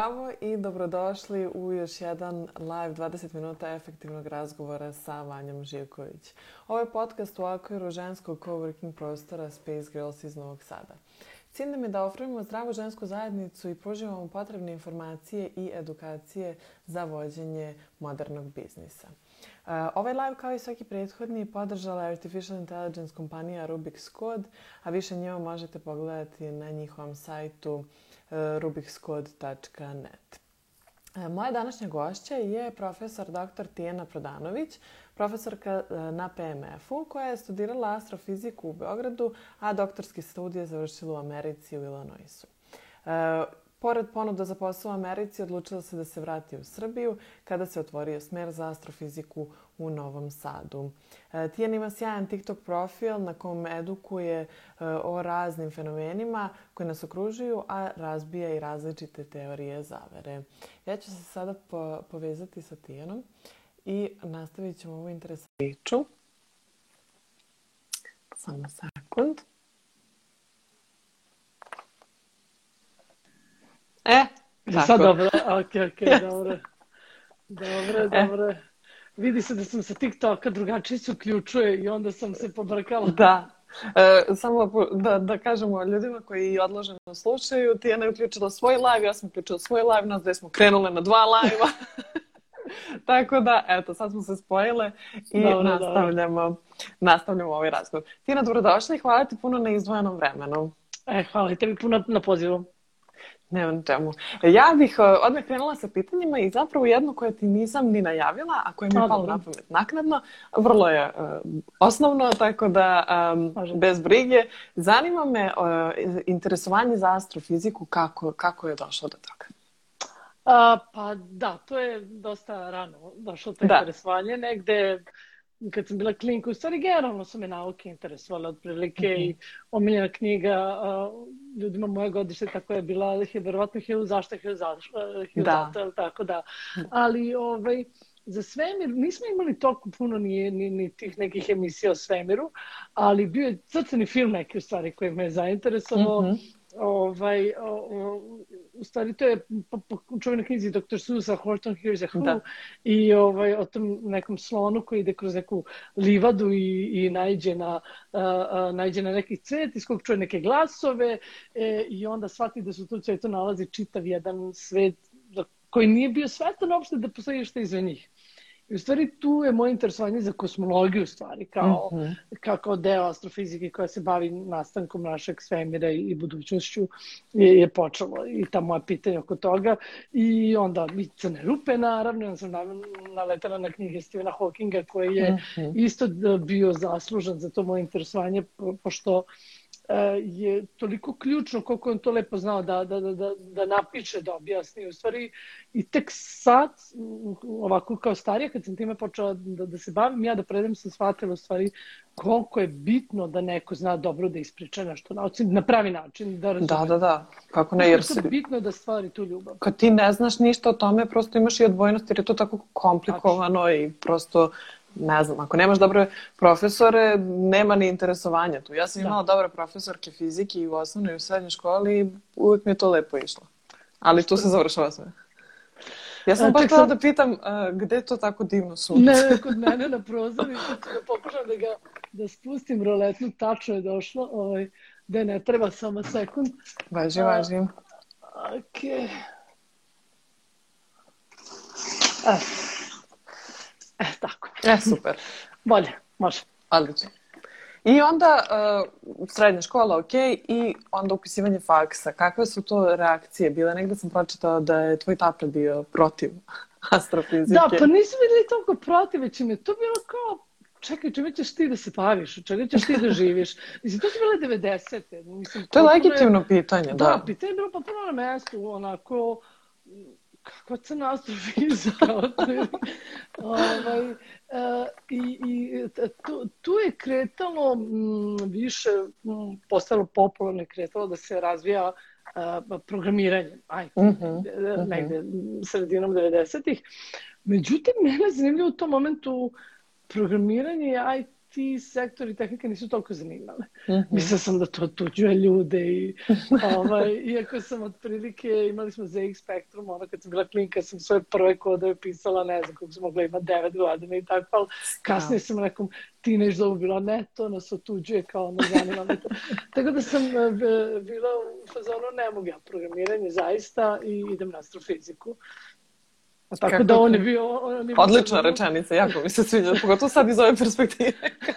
Zdravo i dobrodošli u još jedan live 20 minuta efektivnog razgovora sa Vanjom Živković. Ovo je podcast u okviru ženskog coworking prostora Space Girls iz Novog Sada. Cilj nam je da ofrujemo zdravu žensku zajednicu i pružimo potrebne informacije i edukacije za vođenje modernog biznisa. Uh, ovaj live kao i svaki prethodni podržala je Artificial Intelligence kompanija Rubik's Code, a više njima možete pogledati na njihovom sajtu uh, rubikscode.net. Uh, moja današnja gošća je profesor dr. Tijena Prodanović, profesorka na PMF-u koja je studirala astrofiziku u Beogradu, a doktorski studije završila u Americi u Illinoisu. Pored ponuda za posao u Americi, odlučila se da se vrati u Srbiju kada se otvorio smer za astrofiziku u Novom Sadu. E, Tijan ima sjajan TikTok profil na kom edukuje e, o raznim fenomenima koji nas okružuju, a razbija i različite teorije zavere. Ja ću se sada po povezati sa Tijanom i nastavit ćemo ovu interesantnu priču. Samo sekund. E, tako. Sad dobro, ok, ok, yes. dobro. Dobro, dobro. E. Vidi se da sam sa TikToka drugačije se uključuje i onda sam se pobrkala. Da. E, samo da, da kažemo ljudima koji odloženo slušaju, Tijana je uključila svoj live, ja sam uključila svoj live, nas dve smo krenule na dva live-a. Tako da, eto, sad smo se spojile i dobro, nastavljamo, dobro. nastavljamo ovaj razgovor. Tina, dobrodošla i hvala ti puno na izdvojenom vremenu. E, hvala i tebi puno na pozivu. Nema na čemu. Ja bih uh, odmah krenula sa pitanjima i zapravo jedno koje ti nisam ni najavila, a koje mi je palo na pamet naknadno, vrlo je uh, osnovno, tako da um, bez brige. Zanima me uh, interesovanje za astrofiziku, kako, kako je došlo do toga? A, pa da, to je dosta rano došlo to da. interesovanje. Negde kad sam bila klinka, u stvari generalno su me nauke interesovale otprilike mm -hmm. i omiljena knjiga uh, ljudima moje godište tako je bila je verovatno hiljadu zašto hiljadu zašto da. zato, tako da. Ali ovaj, za svemir nismo imali toliko puno ni, ni, ni tih nekih emisija o svemiru, ali bio je crtani film neki u stvari koji me je zainteresovao. Mm -hmm ovaj, o, u stvari to je po, po čuvenoj knjizi Dr. Susa Horton Hears a Who da. i ovaj, o tom nekom slonu koji ide kroz neku livadu i, i najđe na, a, a, najđe na neki cvet iz kog čuje neke glasove e, i onda shvati da su tu cvetu nalazi čitav jedan svet koji nije bio svetan uopšte da postoji što iza njih. I u stvari tu je moje interesovanje za kosmologiju u stvari, kao, mm -hmm. kao, kao deo astrofizike koja se bavi nastankom našeg svemira i, i budućnošću je, je počelo i ta moja pitanja oko toga. I onda i crne rupe naravno, ja sam naletala na knjige Stephena Hawkinga koji je mm -hmm. isto bio zaslužan za to moje interesovanje, pošto je toliko ključno koliko on to lepo znao da, da, da, da, da napiše, da objasni. U stvari, i tek sad, ovako kao starija, kad sam time počela da, da se bavim, ja da predam sam shvatila u stvari koliko je bitno da neko zna dobro da ispriča nešto na, na pravi način. Da, da, da, da. Kako ne, jer se... bitno je da stvari tu ljubav. Kad ti ne znaš ništa o tome, prosto imaš i odbojnost jer je to tako komplikovano Ači. i prosto ne znam, ako nemaš dobre profesore, nema ni interesovanja tu. Ja sam da. imala dobre profesorke fizike i u osnovnoj i u srednjoj školi i uvek mi je to lepo išlo. Ali tu se završava sve. Ja sam baš sam... da pitam uh, gde to tako divno sunce? Ne, kod mene na prozoru da pokušam da ga da spustim roletnu, tačno je došlo, ovaj, da ne treba samo sekund. Važi, važi. Uh, ok. Ah. E, tako. E, super. Bolje, može. Odlično. I onda uh, srednja škola, ok, i onda upisivanje faksa. Kakve su to reakcije bile? Negde sam pročitala da je tvoj tata bio protiv astrofizike. Da, pa nisu bili toliko protiv, već im je to bilo kao, čekaj, čime ćeš ti da se baviš, čega ćeš ti da živiš? Mislim, to su bile 90. Mislim, to je legitimno je, pitanje, da. Da, pitanje je bilo pa puno na mestu, onako, kakva crna astrofizika. ovaj, uh, I i tu, tu je kretalo m, mm, više, m, mm, postalo popularno kretalo da se razvija uh, programiranje. Aj, uh -huh, uh -huh. negde sredinom 90-ih. Međutim, mene zanimljivo u tom momentu programiranje i ti sektori tehnike nisu toliko zanimali. Mm -hmm. Mislila sam da to tuđuje ljude i ovaj, iako sam otprilike, imali smo ZX Spectrum, ono kad sam bila klinka, sam svoje prve kodove pisala, ne znam kako sam mogla imati devet godina i tako, ali kasnije sam nekom teenage dobu bila, ne, to nas otuđuje, kao ono zanima me to. tako da sam uh, bila u fazonu, ne mogu ja programiranje zaista i idem na astrofiziku. A tako Kako da on je bio... On je Odlična bio... rečenica, jako mi se sviđa, pogotovo sad iz ove perspektive.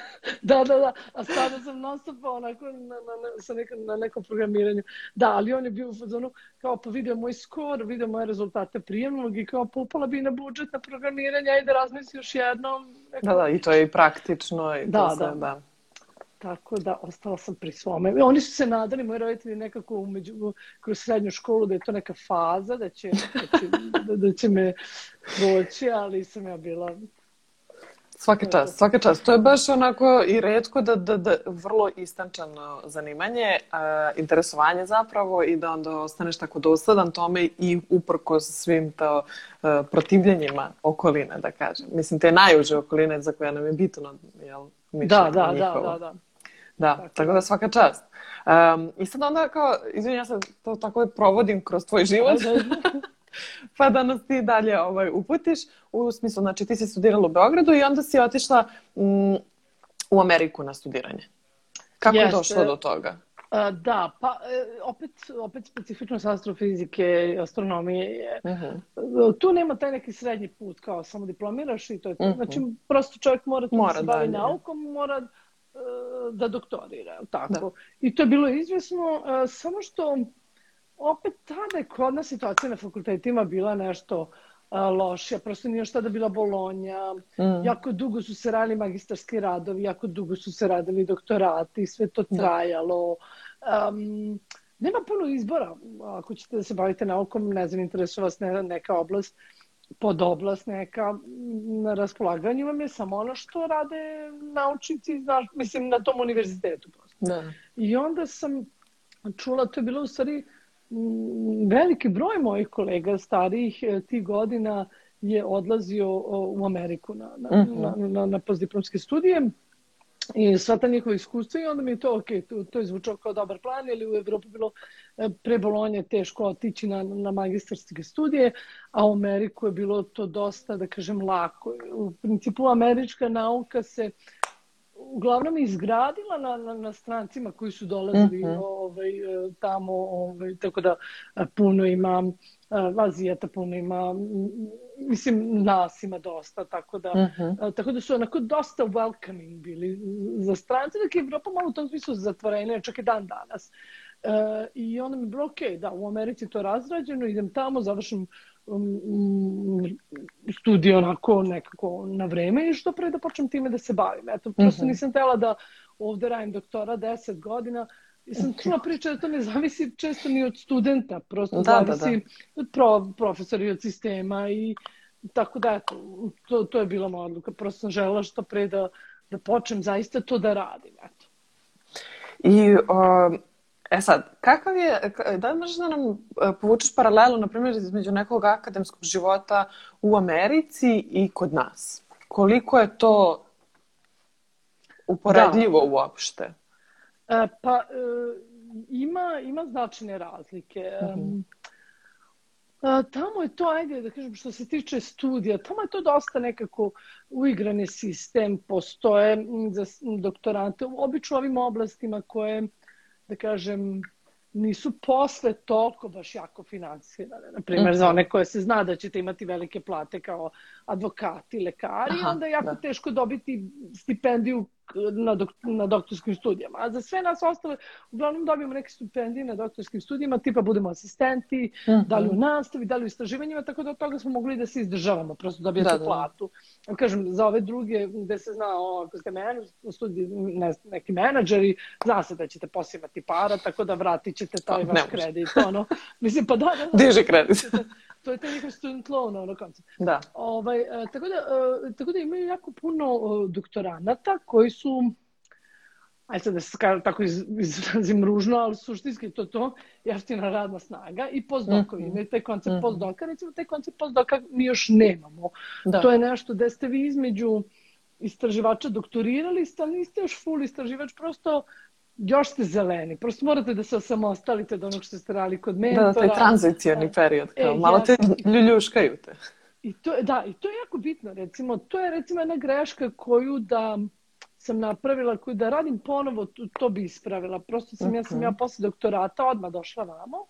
da, da, da. A sada sam nastupa onako na, na, na, sa neka, na nekom programiranju. Da, ali on je bio u fazonu kao pa vidio moj skor, vidio moje rezultate prijemnog i kao popala bi na budžet na programiranje, ajde razmisli još jednom. Neko... Da, da, i to je i praktično. I da, to da. Se, da. Tako da, ostala sam pri svome. Oni su se nadali, moji roditelji, nekako umeđu, kroz srednju školu, da je to neka faza, da će, da će, da, da će me doći, ali sam ja bila Svaka čast, svaka čast. To je baš onako i redko da, da, da vrlo istančano zanimanje, uh, interesovanje zapravo i da onda ostaneš tako dosadan tome i uprko svim to uh, protivljenjima okoline, da kažem. Mislim, te najuže okoline za koje nam je bitno, jel? Da, da, da, da, da. Da, tako, tako da svaka čast. Um, I sad onda kao, izvini, ja sad to tako provodim kroz tvoj život. pa da nas ti dalje ovaj, uputiš. U smislu, znači ti si studirala u Beogradu i onda si otišla mm, u Ameriku na studiranje. Kako Jeste. je došlo do toga? Uh, da, pa e, opet, opet specifičnost astrofizike i astronomije je, uh. -huh. tu nema taj neki srednji put kao samo diplomiraš i to je to. Uh mhm. -huh. Znači, prosto čovjek mora, mora da se bavi naukom, mora da doktorira, tako. Da. I to je bilo izvjesno, uh, samo što opet tada je kod nas situacija na fakultetima bila nešto lošija. Prosto nije šta da bila Bolonja. Mm. Jako dugo su se radili magistarski radovi, jako dugo su se radili doktorati, sve to da. trajalo. Um, nema puno izbora. Ako ćete da se bavite naukom, ne znam, interesuje vas neka oblast, pod oblast neka na raspolaganju vam je samo ono što rade naučnici, znaš, mislim, na tom univerzitetu. Prosto. Da. I onda sam čula, to je bilo u stvari veliki broj mojih kolega starijih e, tih godina je odlazio u Ameriku na, na, uh mhm. -huh. na, na, na postdiplomske studije i sva ta njihova iskustva i onda mi je to, ok, to, to je zvučao kao dobar plan, ili u Evropi bilo e, pre Bolonje teško otići na, na magistarske studije, a u Ameriku je bilo to dosta, da kažem, lako. U principu američka nauka se uglavnom izgradila na, na, na strancima koji su dolazili mm -hmm. ovaj, tamo, ovaj, tako da puno ima Azijata, puno ima, mislim, nas ima dosta, tako da, mm -hmm. tako da su onako dosta welcoming bili za strance, dok je Evropa malo u tom smislu zatvorena, čak i dan danas. Uh, I onda mi bilo, ok, da, u Americi to razrađeno, idem tamo, završim studij onako nekako na vreme i što pre da počnem time da se bavim. Eto, prosto mhm. nisam tela da ovde radim doktora 10 godina i sam čula priča da to ne zavisi često ni od studenta, prosto da, zavisi da, da. od pro, profesora i od sistema i tako da, eto, to, to je bila moja odluka. Prosto sam žela što pre da, da počnem zaista to da radim, eto. I uh, E sad, kakav je, da li možeš da nam e, povučeš paralelu, na primjer, između nekog akademskog života u Americi i kod nas? Koliko je to uporedljivo da. uopšte? E, pa, e, ima, ima značajne razlike. Mhm. A, tamo je to, ajde da kažem, što se tiče studija, tamo je to dosta nekako uigrani sistem, postoje za doktorante, obično ovim oblastima koje da kažem, nisu posle toliko baš jako finansirane. Na primjer, mm -hmm. za one koje se zna da ćete imati velike plate kao advokati, lekari, Aha, onda je jako da. teško dobiti stipendiju na, dok, na doktorskim studijama. A za sve nas ostale, uglavnom dobijemo neke stipendije na doktorskim studijama, tipa budemo asistenti, mm -hmm. da li u nastavi, da li u istraživanjima, tako da od toga smo mogli da se izdržavamo, prosto dobijete da, da, da. platu. Kažem, za ove druge, gde se zna, o, ako ste men, studij, ne, neki menadžeri, zna se da ćete posimati para, tako da vratit ćete taj vaš kredit. Ono. Mislim, pa da, da, da. Diže kredit. To je taj njihov student loan, ono koncept. Da. Ovaj, uh, tako, da, uh, tako da imaju jako puno uh, doktoranata koji su ajde sad da se tako iz, izrazim ružno, ali suštinski to to, jeftina radna snaga i postdokovi. Mm -hmm. Imaju taj koncept mm -hmm. postdoka, recimo taj koncept postdoka mi još nemamo. Da. To je nešto da ste vi između istraživača, doktorirali ali niste još full istraživač, prosto još ste zeleni. Prosto morate da se osamostalite od onog što ste radili kod mentora. Da, taj tranzicijani period, kao, e, malo te ljuljuškaju te. I to, da, i to je jako bitno, recimo, to je recimo jedna greška koju da sam napravila, koju da radim ponovo, to, to bi ispravila. Prosto sam, uh -huh. ja sam ja mhm. posle doktorata odmah došla vamo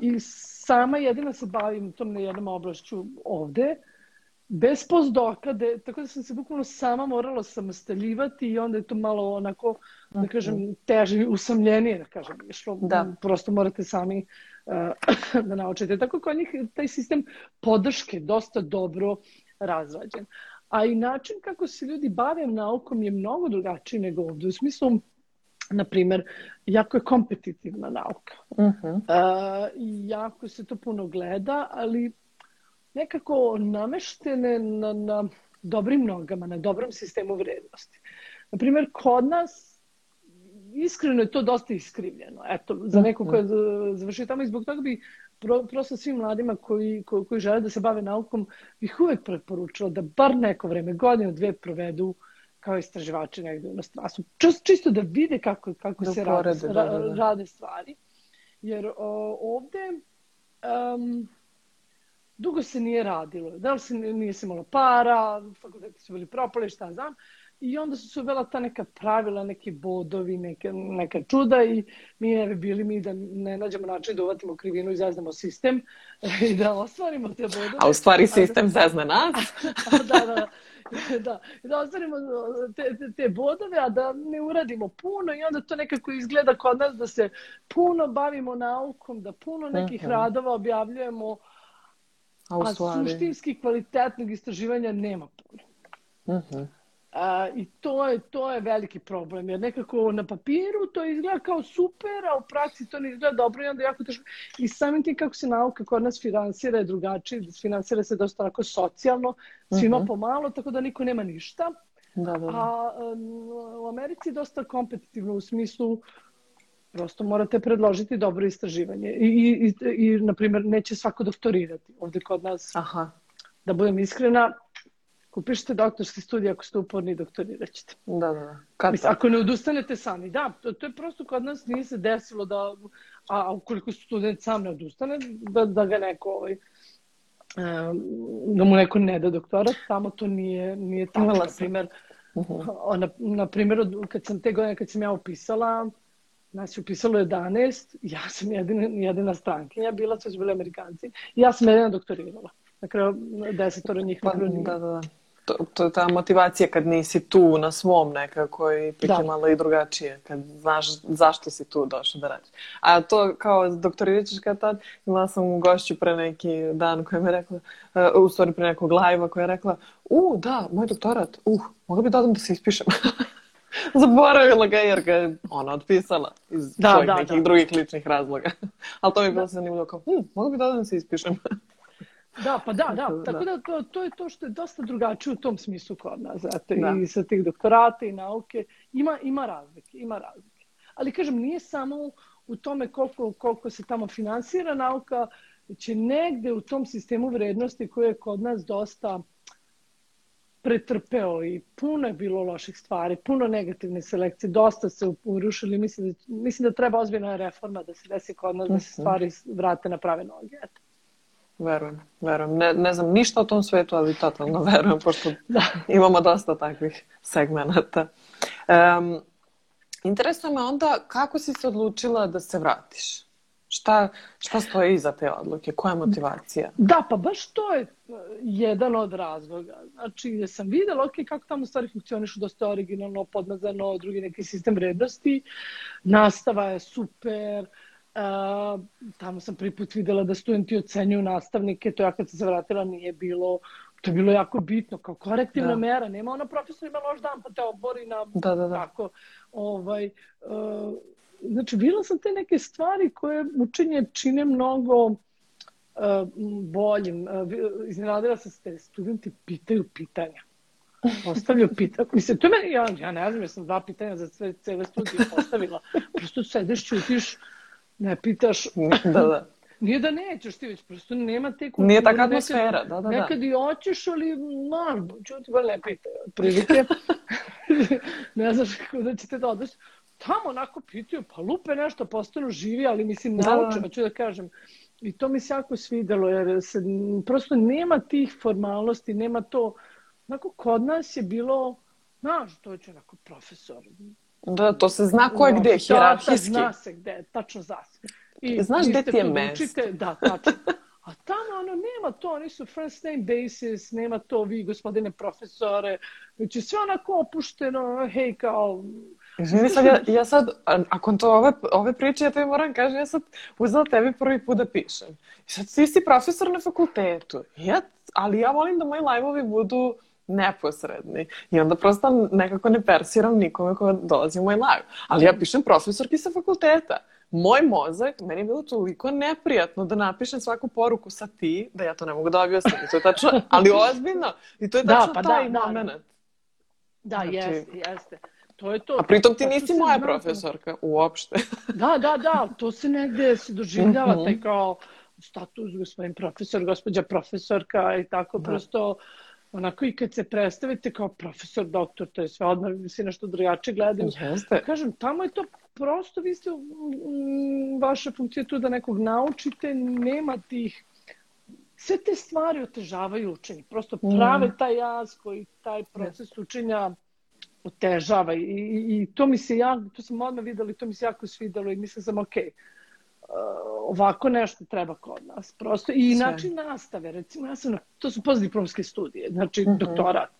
i sama jedina se bavim tom na jednom oblašću ovde, bez postdoka, tako da sam se bukvalno sama morala samostaljivati i onda je to malo onako, da kažem, teže, usamljenije, da kažem, išlo. Da. Prosto morate sami uh, da naučite. Tako kod njih taj sistem podrške dosta dobro razrađen. A i način kako se ljudi bave naukom je mnogo drugačiji nego ovde. U smislu, na primer, jako je kompetitivna nauka. Uh -huh. uh, jako se to puno gleda, ali nekako nameštene na, na dobrim nogama, na dobrom sistemu vrednosti. Na primjer, kod nas iskreno je to dosta iskrivljeno. Eto, za neko ko je završio tamo i zbog toga bi pro, prosto svim mladima koji, koji, koji žele da se bave naukom bih uvek preporučila da bar neko vreme, godinu, dve provedu kao istraživači negde u inostranstvu. Čisto da vide kako, kako da se rade, da, da, da. rade stvari. Jer o, ovde um, dugo se nije radilo. Da li se nije se malo para, fakulteti su bili propali, šta znam. I onda su se uvela ta neka pravila, neki bodovi, neke, neka čuda i mi bi bili mi da ne nađemo način da uvatimo krivinu i zaznamo sistem i da ostvarimo te bodove. A u stvari sistem zazna nas. da, da, da. da, da ostvarimo te, te, te bodove, a da ne uradimo puno i onda to nekako izgleda kod nas da se puno bavimo naukom, da puno nekih radova objavljujemo, A, u stvari... a suštinski kvalitetnog istraživanja nema puno. Uh mhm. -huh. A, I to je, to je veliki problem, jer nekako na papiru to izgleda kao super, a u praksi to ne izgleda dobro i onda jako teško. I samim tim kako se nauka kod nas finansira je drugačije, finansira se dosta onako socijalno, svima uh mhm. -huh. pomalo, tako da niko nema ništa. Da, da, da. A um, u Americi je dosta kompetitivno u smislu Prosto morate predložiti dobro istraživanje. I, i, i, i na primjer, neće svako doktorirati. Ovde kod nas, Aha. da budem iskrena, kupišite doktorski studij, ako ste uporni, doktorirat ćete. Da, da. Kad Mislim, ako ne odustanete sami. Da, to, to je prosto kod nas nije se desilo da, a, a ukoliko student sam ne odustane, da, da ga neko ovaj, da mu neko ne da doktorat, tamo to nije, nije tako. Na primjer, uh -huh. na, na primjer, kad sam te godine, kad sam ja upisala, Nas je upisalo 11, ja sam jedina, jedina strankinja, bila su bili Amerikanci. Ja sam jedina doktorirala. Na kraju desetora njih pa, Da, da, da. To, to je ta motivacija kad nisi tu na svom nekako i pik da. malo i drugačije, kad znaš zašto si tu došao da radiš. A to kao doktorirat ćeš kad tad, imala sam u gošću pre neki dan koja mi je rekla, uh, u stvari pre nekog live-a koja je rekla, u, da, moj doktorat, uh, mogla bi da odam da se ispišem. Zaboravila ga jer ga je ona otpisala iz da, svojih da, nekih da. drugih ličnih razloga. Ali to mi je bilo da. zanimljivo kao, hm, mogu bi da da se ispišem. Da, pa da, da. Tako da to, to je to što je dosta drugačije u tom smislu kod nas. Zato, da. I sa tih doktorata i nauke. Ima, ima razlike, ima razlike. Ali kažem, nije samo u tome koliko, koliko se tamo finansira nauka, će negde u tom sistemu vrednosti koje je kod nas dosta pretrpeo i puno je bilo loših stvari, puno negativne selekcije, dosta se urušili, mislim da, mislim da treba ozbiljna reforma da se desi kod nas, da se mhm. stvari vrate na prave noge. Eto. Verujem, verujem. Ne, ne znam ništa o tom svetu, ali totalno verujem, pošto da. imamo dosta takvih segmenta. Um, interesuje me onda kako si se odlučila da se vratiš? Šta, šta stoji iza te odluke? Koja je motivacija? Da, pa baš to je uh, jedan od razloga. Znači, ja sam videla, ok, kako tamo stvari funkcionišu, dosta originalno, podmazano, drugi neki sistem vrednosti, nastava je super, uh, tamo sam prvi put videla da studenti ocenjuju nastavnike, to ja kad sam se vratila nije bilo, to je bilo jako bitno, kao korektivna da. mera, nema ona profesor ima loš dan, pa te obori na da, da, da. tako, ovaj, uh, znači, bila sam te neke stvari koje učenje čine mnogo uh, boljim. Uh, iznenadila sam se te studenti pitaju pitanja. Postavljaju pitanja. Mislim, to meni, ja, ja ne znam, ja sam dva pitanja za sve, cele studije postavila. Prosto sedeš, čutiš, ne pitaš. da, da. Nije da nećeš ti već, prosto nema te kulture. Nije takva atmosfera, nekad, da, da, da. Nekad i hoćeš, ali man, čuti, ba ne pita, prilike. ne znaš da ćete da odeš. Tamo onako pitaju, pa lupe nešto, postanu živi, ali mislim, nauče, da. ću da kažem. I to mi se jako svidelo, jer se prosto nema tih formalnosti, nema to. Onako, kod nas je bilo, znaš, to će onako profesor. Da, to se zna ko je gde, hirarhijski. Da, zna se gde, tačno zna se. I Znaš gde ti je mesto. Da, tačno. A tamo ono, nema to, oni su first name basis, nema to vi, gospodine profesore, znači sve onako opušteno, hej, kao... Izvini sad, ja, ja sad, ako to ove, ove priče, ja tebi moram kažem, ja sad uzela tebi prvi put da pišem. I sad ti si profesor na fakultetu. Ja, ali ja volim da moji live-ovi budu neposredni. I onda prosto nekako ne persiram nikome ko dolazi u moj live. Ali ja pišem profesorki sa fakulteta moj mozak, meni je bilo toliko neprijatno da napišem svaku poruku sa ti, da ja to ne mogu da objasnim. To je tačno, ali ozbiljno. I to je da, tačno pa taj da, moment. Da, da znači, jeste, jeste. To je to. A pritom ti nisi moja profesorka, uopšte. da, da, da, to se negde se doživljava, mhm. taj kao status gospodin profesor, gospođa profesorka i tako da. prosto onako i kad se predstavite kao profesor, doktor, to je sve odmah se nešto drugačije gledaju. Jeste. Kažem, tamo je to prosto vi ste, vaša funkcija je tu da nekog naučite, nema tih sve te stvari otežavaju učenje. Prosto prave taj jaz koji taj proces učenja otežava i, i, to mi se jako, to sam odmah videla i to mi se jako svidelo i mislim sam ok, uh, ovako nešto treba kod nas. Prosto i način nastave, recimo ja sam, na, to su postdiplomske studije, znači mm -hmm. doktorat.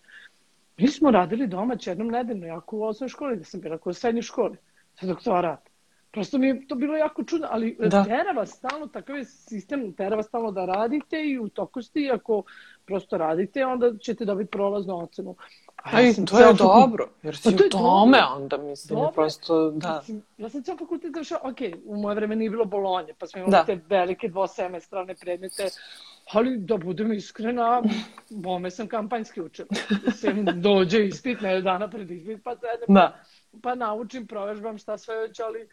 Mi smo radili doma jednom nedeljno, jako u osnovnoj školi, da sam bila kao u srednjoj školi za doktorat. Prosto mi je to bilo jako čudno, ali da. tera vas stalno, takav je sistem, tera vas stalno da radite i u toku ste i ako prosto radite, onda ćete dobiti prolaznu ocenu. A ja sam to je dobro, jer si pa u tome dobro. onda, mislim, dobro. prosto, da. Mislim, ja sam cijel fakultet došao, ok, u moje vreme nije bilo bolonje, pa smo imali da. te velike dvosemestralne predmete, ali da budem iskrena, bome sam kampanjski učila. Mislim, dođe ispit, ne dana pred ispit, pa sedem, da pa naučim, provežbam šta sve već, ali,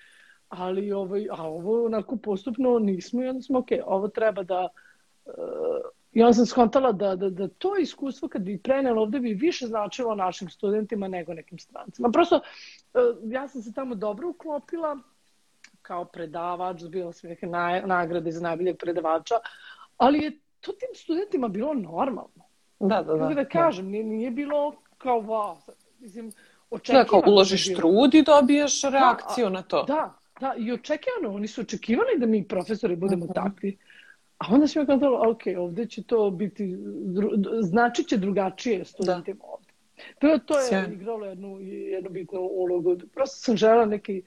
ali ovaj, a ovo onako postupno nismo i onda smo, ok, ovo treba da, uh, i onda sam skontala da, da, da to iskustvo kad bi prenelo ovde bi više značilo našim studentima nego nekim strancima. Prosto, uh, ja sam se tamo dobro uklopila kao predavač, bila sam neke nagrade za najboljeg predavača, ali je to tim studentima bilo normalno. Da, da, da. Kako da kažem, nije, nije bilo kao wow. Mislim, očekivano. Da, kao uložiš trud i dobiješ da, reakciju da, na to. Da, da, i očekivano, oni su očekivali da mi profesori budemo. -huh. takvi. A onda smo kazali, ok, ovde će to biti, znači će drugačije studentima da. ovde. To, to je Sjajno. igralo jednu, jednu bitnu ulogu. Prosto sam žela neki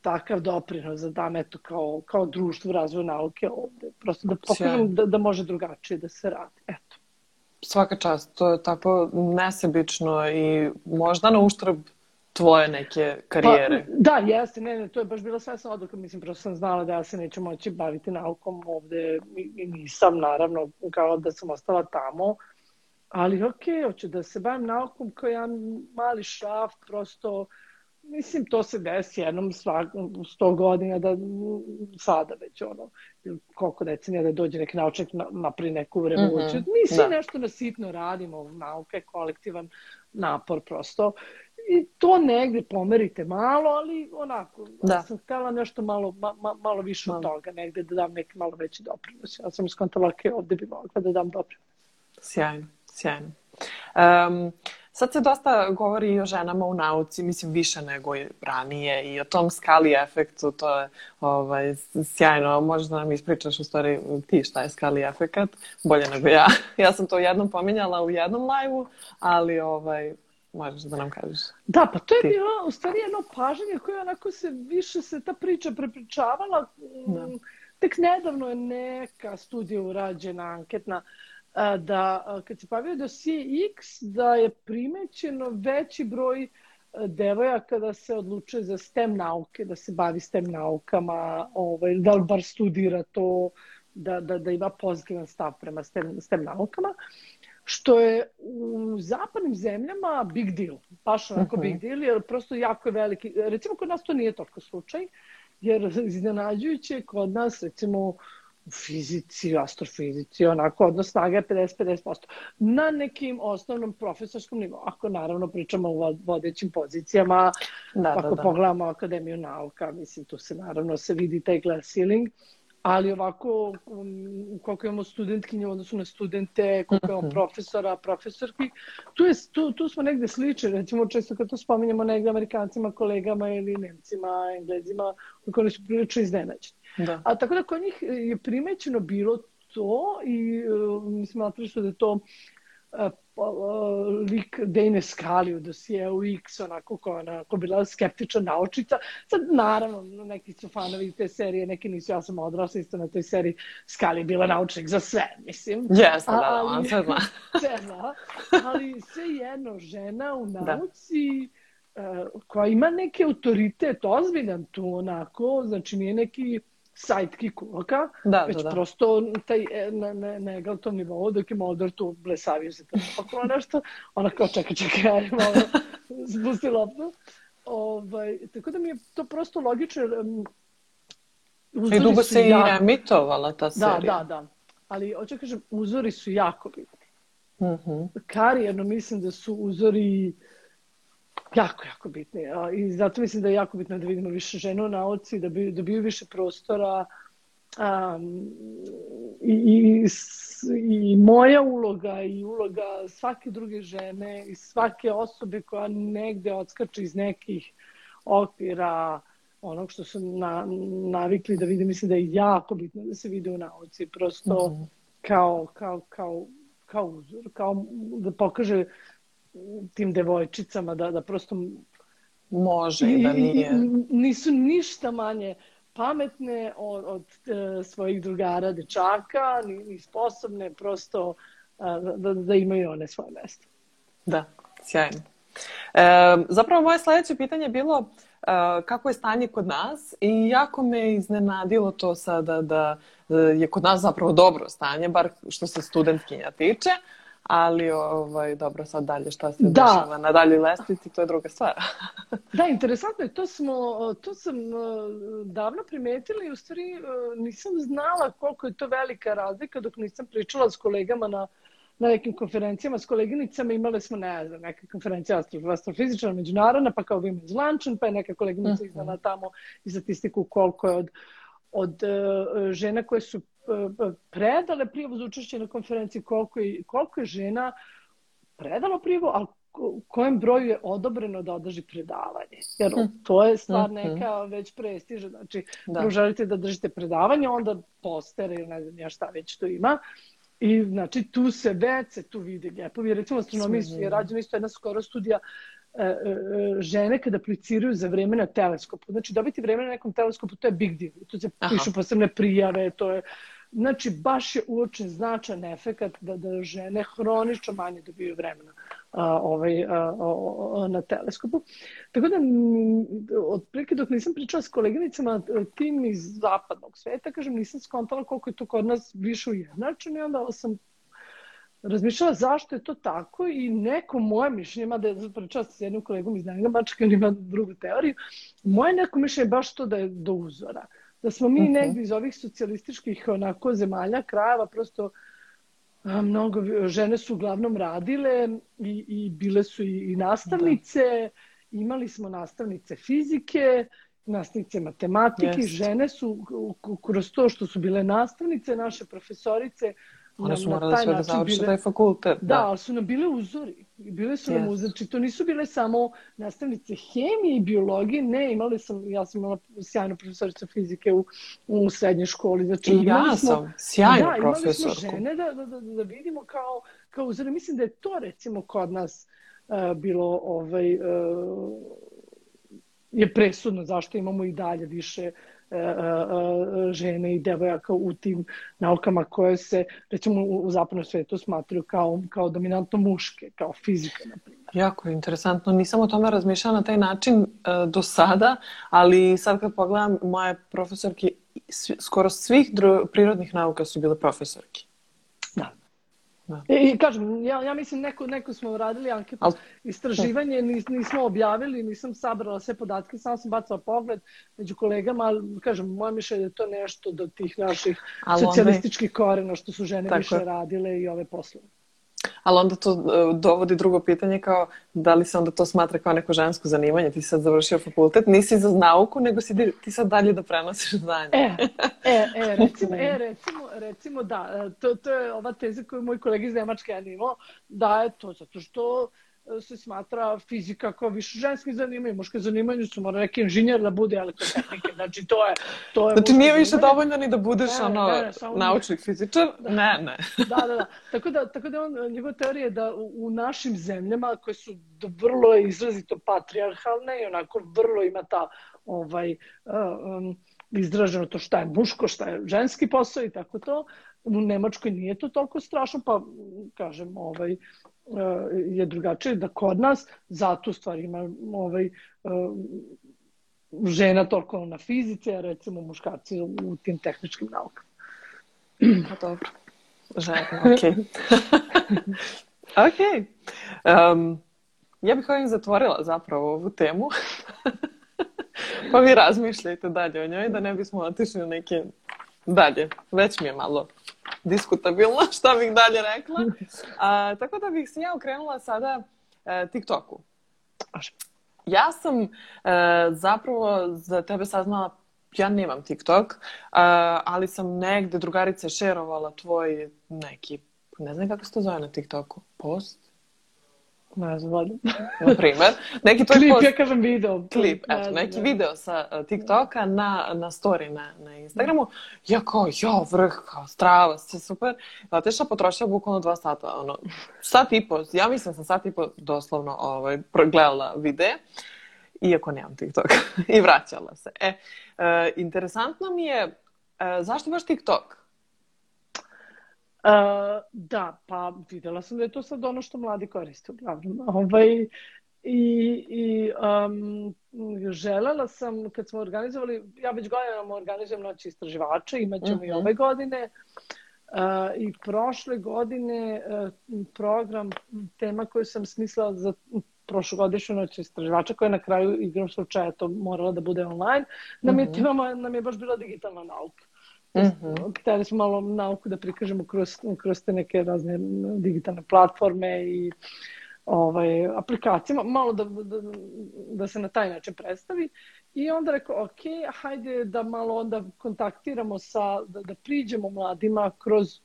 takav doprinos da dam eto kao, kao društvo razvoja nauke ovde. Prosto da pokažem da, da može drugačije da se radi. Eto svaka čast, to je tako nesebično i možda na uštrb tvoje neke karijere. Pa, da, jeste, ne, ne, to je baš bila svesna odluka, mislim, prosto sam znala da ja se neću moći baviti naukom ovde i nisam, naravno, kao da sam ostala tamo, ali okej, okay, hoću da se bavim naukom kao jedan mali šaf, prosto Mislim, to se desi jednom svakom sto godina da sada već ono, koliko decenija da dođe neki naučnik na, napri neku revoluciju. Mm -hmm. Mi svi da. nešto nasitno radimo, nauka je kolektivan napor prosto. I to negde pomerite malo, ali onako, da. sam htela nešto malo, ma, ma, malo više od toga, negde da dam neki malo veći doprinos. Ja sam skontala, ok, ovde bi mogla da dam doprinos. Sjajno, sjajno. Um, Sad se dosta govori i o ženama u nauci, mislim više nego i ranije i o tom skali efektu, to je ovaj, sjajno. Možeš da nam ispričaš u stvari ti šta je skali efekat, bolje nego ja. Ja sam to jednom pominjala u jednom live-u, ali ovaj, možeš da nam kažeš. Da, pa to je ti. bilo u stvari jedno paženje koje onako se više se ta priča prepričavala. Da. Tek nedavno je neka studija urađena, anketna, da kad se pavio dosije X, da je primećeno veći broj devojaka da se odlučuje za STEM nauke, da se bavi STEM naukama, ovaj, da li bar studira to, da, da, da ima pozitivan stav prema STEM, STEM naukama, što je u zapadnim zemljama big deal, baš onako uh -huh. big mhm. deal, jer prosto jako je veliki, recimo kod nas to nije toliko slučaj, jer iznenađujuće kod nas, recimo, u fizici, astrofizici, onako, odnos snaga je 50-50%. Na nekim osnovnom profesorskom nivou, ako naravno pričamo o vodećim pozicijama, da, ako da, da. pogledamo Akademiju nauka, mislim, tu se naravno se vidi taj glass ceiling, ali ovako um, koliko imamo studentkinje u odnosu na studente, koliko imamo mhm. profesora, profesorki, tu, je, tu, tu smo negde slični, recimo često kad to spominjamo negde amerikancima, kolegama ili nemcima, englezima, koliko oni su prilično iznenađeni. Da. A tako da kod njih je primećeno bilo to i uh, mislim, su da je to lik Dejne Skali u dosijeu X, onako kao onako bila skeptična naučica. Sad, naravno, neki su fanovi te serije, neki nisu, ja sam odrasla isto na toj seriji. Skali je bila naučnik za sve, mislim. Jeste, da, da, on sve zna. sve zna. Ali sve jedno, žena u da. nauci, da. koja ima neki autoritet, ozbiljan tu, onako, znači nije neki sidekick uloga, da, već da, da. prosto taj, e, na, na, na egaltom nivou, dok je Moldor tu blesavio se to paklo nešto, ona kao čeka, čeka, ja malo spusti loptu. Ovaj, tako da mi je to prosto logično. Um, I dugo se jako... i emitovala ta da, serija. Da, da, da. Ali, hoću da kažem, uzori su jako bitni. Mm -hmm. Karijerno mislim da su uzori jako, jako bitni. I zato mislim da je jako bitno da vidimo više žena u nauci, da bi dobiju više prostora. Um, i, i, i moja uloga i uloga svake druge žene i svake osobe koja negde odskače iz nekih okvira onog što su na, navikli da vide, mislim da je jako bitno da se vide u nauci, prosto mm -hmm. kao, kao, kao, kao uzor, kao da pokaže tim devojčicama da, da prosto može i da nije. Nisu ništa manje pametne od, od e, svojih drugara dečaka, ni, ni sposobne prosto a, da, da imaju one svoje mesto. Da, sjajno. E, zapravo moje sledeće pitanje je bilo e, kako je stanje kod nas i jako me iznenadilo to sada da, da je kod nas zapravo dobro stanje, bar što se studentkinja tiče. Ali, ovaj, dobro, sad dalje šta se da. dešava na dalje lestvici, to je druga stvar. da, interesantno je, to, smo, to sam uh, davno primetila i u stvari uh, nisam znala koliko je to velika razlika dok nisam pričala s kolegama na, na nekim konferencijama s koleginicama imale smo, ne znam, neke konferencije astrofizičara međunarodna, pa kao Women's Luncheon, pa je neka koleginica uh mhm. -huh. iznala tamo i statistiku koliko je od, od uh, žena koje su predale prijavu za učešće na konferenciji, koliko je, koliko je žena predalo prijavu, ali kojem broju je odobreno da održi predavanje. Jer hm. to je stvar hm, hm. neka već prestiža. Znači, da. želite da držite predavanje, onda postere ili ne znam ja šta već to ima. I znači tu se već se tu vidi ljepovi. Recimo astronomiji je rađena isto jedna skoro studija E, e, e, žene kada apliciraju za vreme na teleskopu. Znači, dobiti vreme na nekom teleskopu, to je big deal. Tu se Aha. pišu posebne prijave, to je... Znači, baš je uočen značan efekt da, da žene hronično manje dobiju vremena a, ovaj, a, a, na teleskopu. Tako da, otprilike dok nisam pričala s koleginicama, tim iz zapadnog sveta, kažem, nisam skontala koliko je to kod nas više ujednačeno i onda sam razmišljala zašto je to tako i neko moje mišljenje, mada je pričala s jednim kolegom iz Bačka, on ima drugu teoriju, moje neko mišljenje je baš to da je do uzora. Da smo mi okay. negdje iz ovih socijalističkih onako zemalja, krajeva, prosto a, mnogo žene su uglavnom radile i, i bile su i, i nastavnice, da. imali smo nastavnice fizike, nastavnice matematike, yes. žene su kroz to što su bile nastavnice, naše profesorice, One su morale sve da završe taj fakultet. Da, da, ali su nam bile uzori. Bile su yes. nam uzori. Znači, to nisu bile samo nastavnice hemije i biologije. Ne, imali sam, ja sam imala sjajnu profesoricu fizike u, u srednjoj školi. Znači, I ja smo, sam sjajnu da, profesorku. Da, imali smo žene da, da, da, da vidimo kao, kao uzori. Mislim da je to, recimo, kod nas uh, bilo ovaj, uh, je presudno zašto imamo i dalje više E, e, e, žene i devojaka u tim naukama koje se, recimo, u, zapadnom svetu smatruju kao, kao dominantno muške, kao fizika, na primjer. Jako interesantno. Nisam o tome razmišljala na taj način do sada, ali sad kad pogledam, moje profesorke skoro svih prirodnih nauka su bile profesorke. Da. Da. I kažem, ja, ja mislim neko, neko smo radili anketu, Al... istraživanje, nis, nismo objavili, nisam sabrala sve podatke, samo sam bacala pogled među kolegama, ali kažem, moje mišljenje je to nešto do tih naših Al socijalističkih onda... korena što su žene Tako. više radile i ove poslove ali onda to e, dovodi drugo pitanje kao da li se onda to smatra kao neko žensko zanimanje, ti sad završio fakultet, nisi za nauku, nego si ti sad dalje da prenosiš znanje. E, e, e, recimo, e, recimo, recimo da, e, to, to je ova teza koju moj kolega iz Nemačke je imao, da je to zato što se smatra fizika kao više ženski zanimanje, muške zanimanje su mora neki inženjer da bude elektrotehnike, znači to je to je Znači nije više zanimanje. dovoljno ni da budeš ne, ono ne, ne, naučnik fizičar, da. ne, ne. da, da, da. Tako da, tako da on, njegova teorija je da u, našim zemljama koje su vrlo izrazito patrijarhalne i onako vrlo ima ta ovaj um, izraženo to šta je muško, šta je ženski posao i tako to. U Nemačkoj nije to toliko strašno, pa kažem, ovaj, je drugačije, da kod nas zato stvari ima ovaj, eh, žena toliko na fizici, a recimo muškarci u tim tehničkim naukama. Pa dobro. Žena, ok. ok. Um, ja bih ovim zatvorila zapravo ovu temu. pa vi razmišljajte dalje o njoj, da ne bismo otišli u neke dalje. Već mi je malo diskutabilno šta bih dalje rekla. A, tako da bih se ja okrenula sada e, TikToku. Ja sam e, zapravo za tebe saznala ja nemam TikTok, uh, ali sam negde drugarice šerovala tvoj neki, ne znam kako se to zove na TikToku, post? Ne znam, na primer. Neki tvoj Klip, post... ja kažem video. Klip, eto, neki video sa uh, TikToka na, na story na, na Instagramu. Ja kao, jo, vrh, kao, strava, sve super. Otišla, potrošila bukvalno dva sata, ono, sat i po, ja mislim da sam sat i po doslovno ovaj, gledala videe iako nemam TikTok. I vraćala se. E, e, interesantno mi je, e, zašto baš TikTok? Uh, da, pa videla sam da je to sad ono što mladi koriste uglavnom. Ovaj, I, i um, želela sam, kad smo organizovali, ja već godinama organizujem noći istraživača, imat ćemo uh -huh. i mhm. ove godine. Uh, I prošle godine uh, program, tema koju sam smislila za prošlogodišnju noć istraživača, koja je na kraju igrom slučaja to morala da bude online, nam je, uh mhm. -huh. nam je baš bila digitalna nauka. Mm -hmm. Hteli smo malo nauku da prikažemo kroz, kroz te neke razne digitalne platforme i ovaj, aplikacijama, malo da, da, da se na taj način predstavi. I onda rekao, ok, hajde da malo onda kontaktiramo sa, da, da priđemo mladima kroz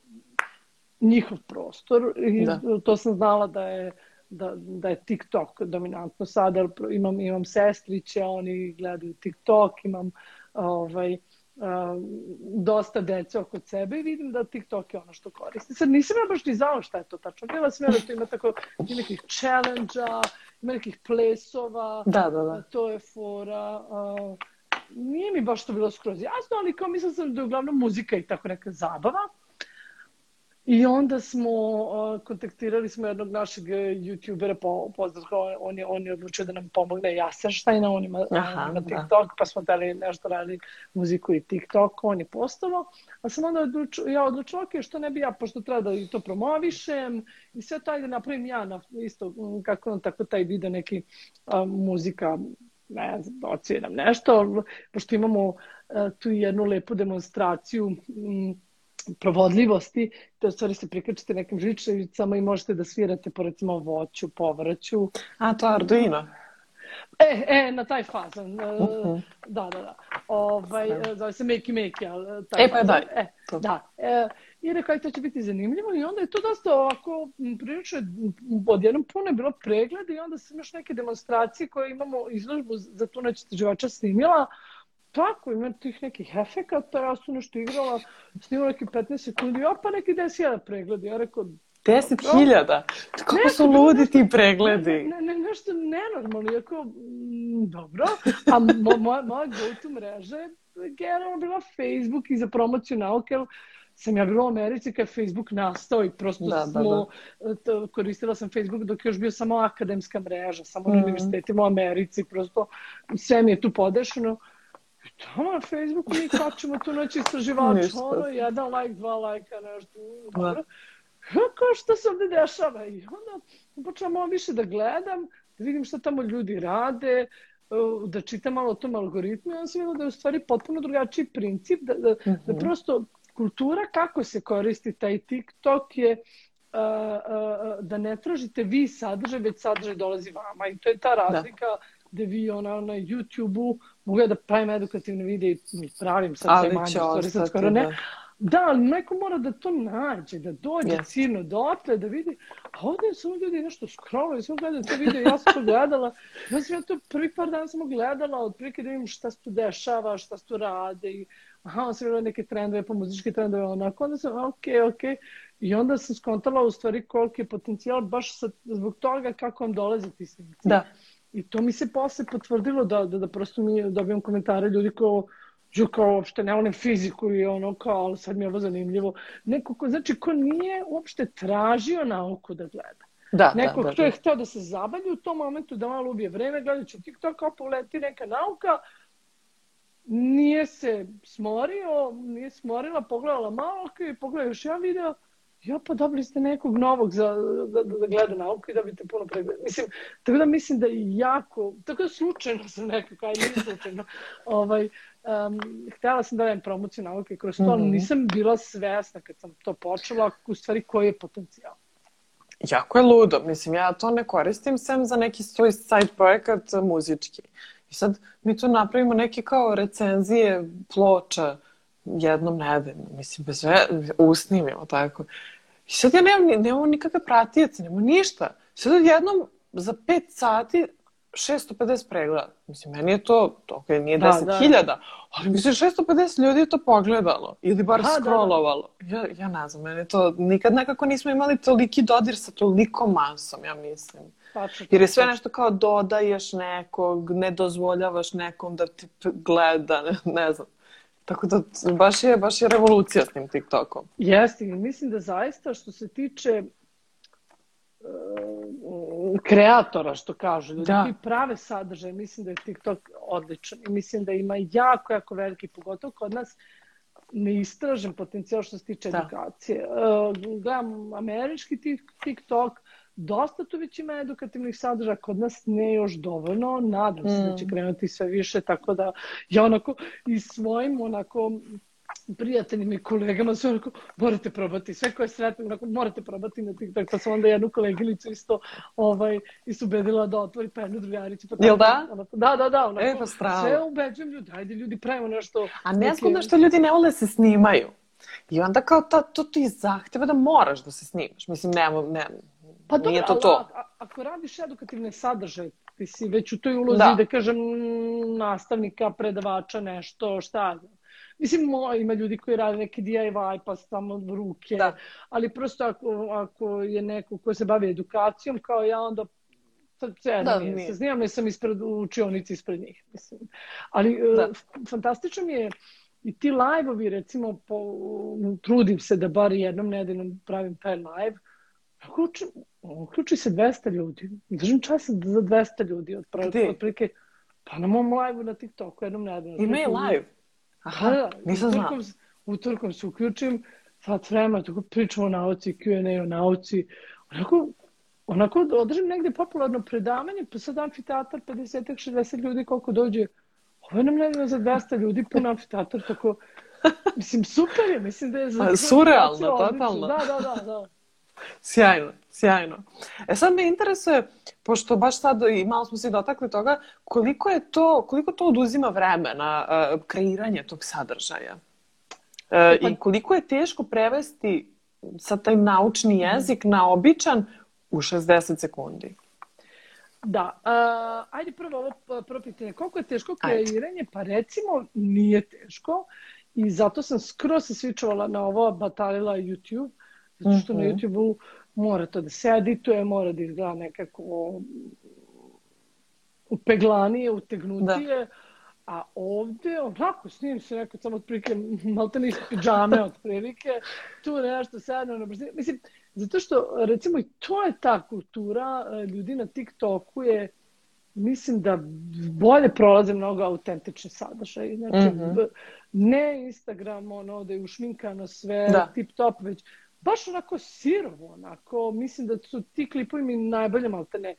njihov prostor. I da. to sam znala da je da, da je TikTok dominantno sada, imam, imam sestriće, oni gledaju TikTok, imam ovaj, dosta dece oko sebe i vidim da TikTok je ono što koristi. Sad nisam ja baš ni znala šta je to tačno. Bila sam ja da to ima tako ima nekih challenge-a, ima nekih plesova. Da, da, da. To je fora. Uh, nije mi baš to bilo skroz jasno, ali kao mislim sam da je uglavnom muzika i tako neka zabava. I onda smo uh, kontaktirali smo jednog našeg youtubera, po, poznat on je, on je odlučio da nam pomogne Jasenštajna, on ima, Aha, on ima da. TikTok, da. pa smo dali nešto radili muziku i TikTok, on je postavao. A sam onda odlučio, ja odlučila, ok, što ne bi ja, pošto treba da i to promovišem i sve to, ajde napravim ja na, isto, kako on tako taj video, neki a, muzika, ne znam, da ociram nešto, pošto imamo a, tu jednu lepu demonstraciju, m, provodljivosti, u stvari se prikačite nekim žičevicama i možete da svirate po recimo voću, povrću. A, to je Arduino? E, e, na taj fazan. Uh e, -huh. Da, da, da. Ovaj, zove se Makey Makey. Ali, taj e, pa daj. E, da. E, I rekao, to će biti zanimljivo i onda je to dosta ovako, prilično odjednom puno je bilo pregleda i onda sam još neke demonstracije koje imamo izložbu za tu noć istraživača snimila. Tako, ima tih nekih efekata, ja sam nešto igrala, snimala neki 15 sekundi, ja pa neki 10.000 pregledi. Ja rekao, 10.000? Kako su ludi ti pregledi? Ne, ne, nešto nenormalno, jako, mm, dobro. A mo, moja, moja go-to mreža je generalno bila Facebook i za promociju nauke, sam ja bila u Americi kad je Facebook nastao i prosto da, da smo, da, da. koristila sam Facebook dok je još bio samo akademska mreža, samo mm. na univerzitetima u Americi, prosto sve mi je tu podešeno. Tamo na Facebooku mi kačemo tu noć istraživač, ono, jedan like, dva lajka, nešto, dobro. Da. kao što se ovde dešava. I onda počela malo više da gledam, da vidim šta tamo ljudi rade, da čitam malo o tom algoritmu i onda sam videla da je u stvari potpuno drugačiji princip, da, da, mm -hmm. da mhm. prosto kultura kako se koristi taj TikTok je uh, uh, da ne tražite vi sadržaj, već sadržaj dolazi vama i to je ta razlika da gde vi ona, na YouTube-u mogu da pravim edukativne videe i pravim sad Ali sve manje, stvari sad skoro ne. Da. Da, ali neko mora da to nađe, da dođe yes. ciljno dotle, da vidi, a ovde su ljudi nešto scrolluju, samo gledaju to video, ja sam to gledala, ja sam ja to prvi par dana samo gledala, otprilike da vidim šta se tu dešava, šta se tu rade, i aha, on sam videla neke trendove, po muzičke trendove, onako, onda sam, ok, ok, i onda sam skontala u stvari koliki je potencijal baš sa, zbog toga kako vam dolaze ti snimci. Da. I to mi se posle potvrdilo da, da, da prosto mi dobijam komentare ljudi kao Žu kao uopšte ne volim fiziku i ono kao, ali sad mi je ovo zanimljivo. Neko ko, znači, ko nije uopšte tražio nauku da gleda. Da, Neko da, da, ko je hteo da se zabavi u tom momentu, da malo ubije vreme, gledajući TikTok, kao poleti neka nauka, nije se smorio, nije smorila, pogledala malo, ok, pogledala još jedan video, ja pa dobili ste nekog novog za, da, da, da gleda nauku i dobite puno pregleda. Mislim, tako da mislim da je jako, tako da slučajno sam nekako, kaj nije slučajno, ovaj, um, htela sam da dajem promociju nauke kroz to, mm -hmm. nisam bila svesna kad sam to počela, u stvari koji je potencijal. Jako je ludo, mislim, ja to ne koristim sem za neki svoj side projekat muzički. I sad mi tu napravimo neke kao recenzije ploča, jednom nedeljno, mislim, bez ve, usnimimo tako. I sad ja nemam, nemam nikakve pratijace, nemam ništa. Sad jednom za 5 sati 650 pregleda. Mislim, meni je to, ok, nije da, 10.000, da. ali mislim 650 ljudi je to pogledalo ili bar ha, scrollovalo. Da, da. Ja, ja ne znam, meni to, nikad nekako nismo imali toliki dodir sa tolikom masom, ja mislim. Tačno, Jer je sve nešto kao dodaješ nekog, ne dozvoljavaš nekom da ti gleda, ne, ne znam. Tako da baš je, baš je revolucija s tim TikTokom. Jeste, mislim da zaista što se tiče uh, kreatora, što kažu, ljudi da. prave sadržaj, mislim da je TikTok odličan i mislim da ima jako, jako veliki, pogotovo kod nas, neistražen potencijal što se tiče da. edukacije. Uh, gledam američki TikTok, dosta tu već ima edukativnih sadržaja, kod nas ne još dovoljno, nadam se mm. da će mm. krenuti sve više, tako da ja onako i svojim onako prijateljima i kolegama su onako, morate probati, sve koje sretno, onako, morate probati na TikTok, pa sam onda jednu kolegilicu isto, ovaj, isto ubedila da otvori pa jednu drugaricu. Pa Jel da? Onako, da, da, da, onako, e, pa stravo. sve ubeđujem ljudi, ajde ljudi, pravimo nešto. A ne znam da što ljudi ne vole da se snimaju. I onda kao ta, to ti zahteva da moraš da se snimaš. Mislim, nema, ne, Pa dobro, Nije to to. A, ako radiš edukativne sadržaje, ti si već u toj ulozi, da, da kažem, nastavnika, predavača, nešto, šta Mislim, ima ljudi koji rade neki DIY, pa samo ruke, da. ali prosto ako, ako je neko ko se bavi edukacijom, kao ja, onda sve da, nije. Se znam, sam ispred, u učionici ispred njih. Mislim. Ali e, da. fantastično mi je i ti live-ovi, recimo, po, trudim se da bar jednom nedeljom pravim taj live, uključi, uključi se 200 ljudi. Držim čas za 200 ljudi. Od otprilike, pa na mom live-u na TikToku jednom nedeljno. Ima je live? Aha, da, da, nisam znao. Utorkom se uključim, sat vremena, tako pričamo o nauci, Q&A o nauci. Onako, onako održim negde popularno predavanje, pa sad amfiteatar 50-60 ljudi koliko dođe. Ovo je nam nedeljno za 200 ljudi, pun amfiteatar, tako... Mislim, super je, mislim da je za... Surrealno, totalno. Da, da, da, da. Sjajno, sjajno. E sad me interesuje, pošto baš sad i malo smo se dotakli toga, koliko je to, koliko to oduzima vremena uh, kreiranje tog sadržaja? Uh, pa... I koliko je teško prevesti sa taj naučni mhm. jezik na običan u 60 sekundi? Da, uh, ajde prvo ovo prvo pitanje. Koliko je teško kreiranje? Pa recimo nije teško i zato sam skroz se svičovala na ovo, batalila YouTube Zato što na mhm. YouTube-u mora to da se edituje, mora da izgleda nekako upeglanije, utegnutije. Da. A ovde, onako, snim se nekako samo otprilike, malte iz pijame otprilike, tu nešto sedno na brzinu. Mislim, zato što, recimo, i to je ta kultura e, ljudi na TikToku je, mislim da bolje prolaze mnogo autentični sadržaj. Znači, mm -hmm. ne Instagram, ono, da je ušminkano sve, da. tip top, već baš onako sirovo, onako, mislim da su ti klipovi mi najbolje maltene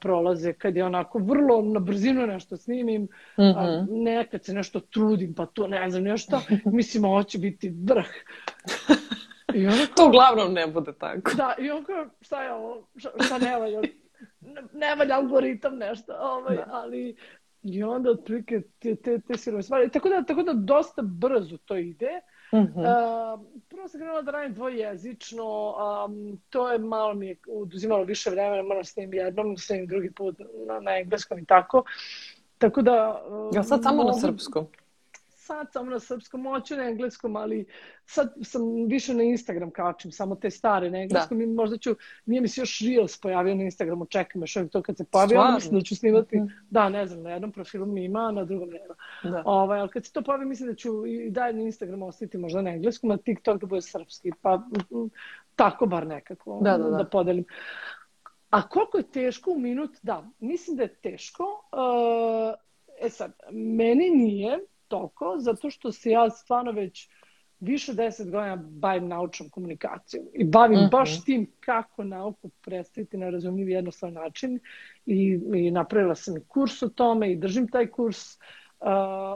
prolaze, kad je onako vrlo na brzinu nešto snimim, mm -hmm. a, nekad se nešto trudim, pa to ne znam nešto, mislim, ovo će biti vrh. I onako, to uglavnom ne bude tako. Da, i onako, šta je ovo, šta, šta ne valja, ne valja algoritam nešto, ovaj, da. ali i onda otprilike te, te, te sirove stvari. Tako da, tako da dosta brzo to ide. Mm -hmm. uh, prvo sam krenula da radim dvojezično, um, to je malo mi je oduzimalo više vremena, moram s njim jednom, s njim drugi put na, na engleskom i tako. Tako da... Uh, ja sad samo mogu... na srpskom? Sad samo na srpskom, moću na engleskom, ali sad sam više na Instagram kačim, samo te stare na engleskom da. i možda ću, nije mi se još Reels pojavio na Instagramu, čekam još to kad se pojavio, mislim da ću snimati, mm. da, ne znam, na jednom profilu mi ima, na drugom nema. Da. Ovaj, ali kad se to pojavi, mislim da ću i dalje na Instagramu ostaviti možda na engleskom, a TikTok da bude srpski, pa tako bar nekako da, da, da. da podelim. A koliko je teško u minut? Da, mislim da je teško. Uh, e sad, meni nije, toliko, zato što se ja stvarno već više deset godina bavim naučnom komunikacijom i bavim uh mhm. -huh. baš tim kako nauku predstaviti na razumljiv jednostavan način i, i napravila sam i kurs o tome i držim taj kurs uh,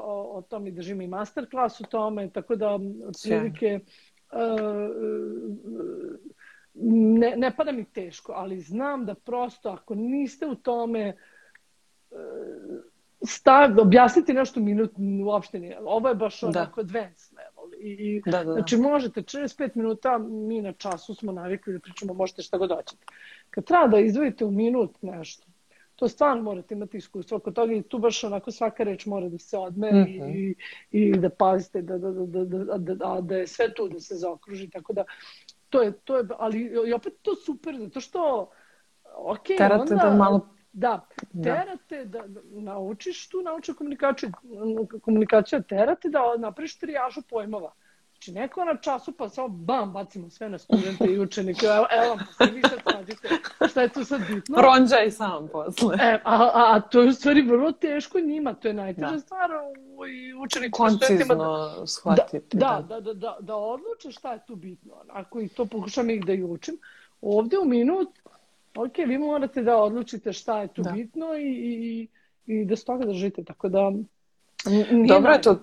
o, o tome i držim i master klas o tome, tako da otprilike uh, ne, ne pada mi teško, ali znam da prosto ako niste u tome uh, stav, objasniti nešto minut uopšte nije. Ovo je baš da. onako advanced level. I, i, da, da, da. Znači možete 45 minuta, mi na času smo navikli da pričamo, možete šta god hoćete. Kad treba da izdvojite u minut nešto, to stvarno morate imati iskustvo oko toga i tu baš onako svaka reč mora da se odme mm -hmm. i, i da pazite da, da, da, da, da, da, da je sve tu da se zaokruži, tako da to je, to je, ali i opet to super, zato što ok, Terate onda... da malo Da, terate da, da naučiš tu naučnu komunikaciju, komunikacija terate da napraviš trijažu pojmova. Znači, neko na času pa samo bam, bacimo sve na studente i učenike. Evo, evo pa se vi sad tražite. Šta je tu sad bitno? Ronđaj sam posle. E, a, a, a to je u stvari vrlo teško njima. To je najteža da. stvar u učeniku. Koncizno da, shvatiti. Da, da, da, da, da odluče šta je tu bitno. Ako i to pokušam ih da i učim. Ovde u minut ok, vi morate da odlučite šta je tu da. bitno i, i, i da s toga držite, tako da... Dobro je to,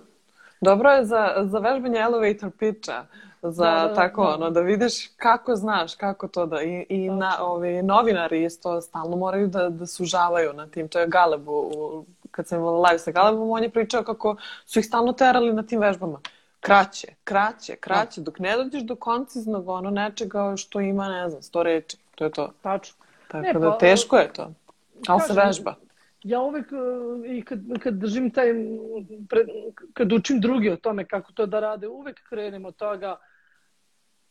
dobro je za, za vežbanje elevator pitcha, za da, da, tako da. ono, da vidiš kako znaš, kako to da, i, i na, ovi, novinari isto stalno moraju da, da sužavaju na tim, to je Galebu, u, kad sam live sa Galebom, on je pričao kako su ih stalno terali na tim vežbama. Kraće, kraće, kraće, dok ne dođeš do konciznog ono nečega što ima, ne znam, sto reči. To je to. Tačno. Tako ne, da pa, teško je to. Ali se vežba. Ja uvek e, i kad, kad držim taj, kad učim drugi o tome kako to da rade, uvek krenem od toga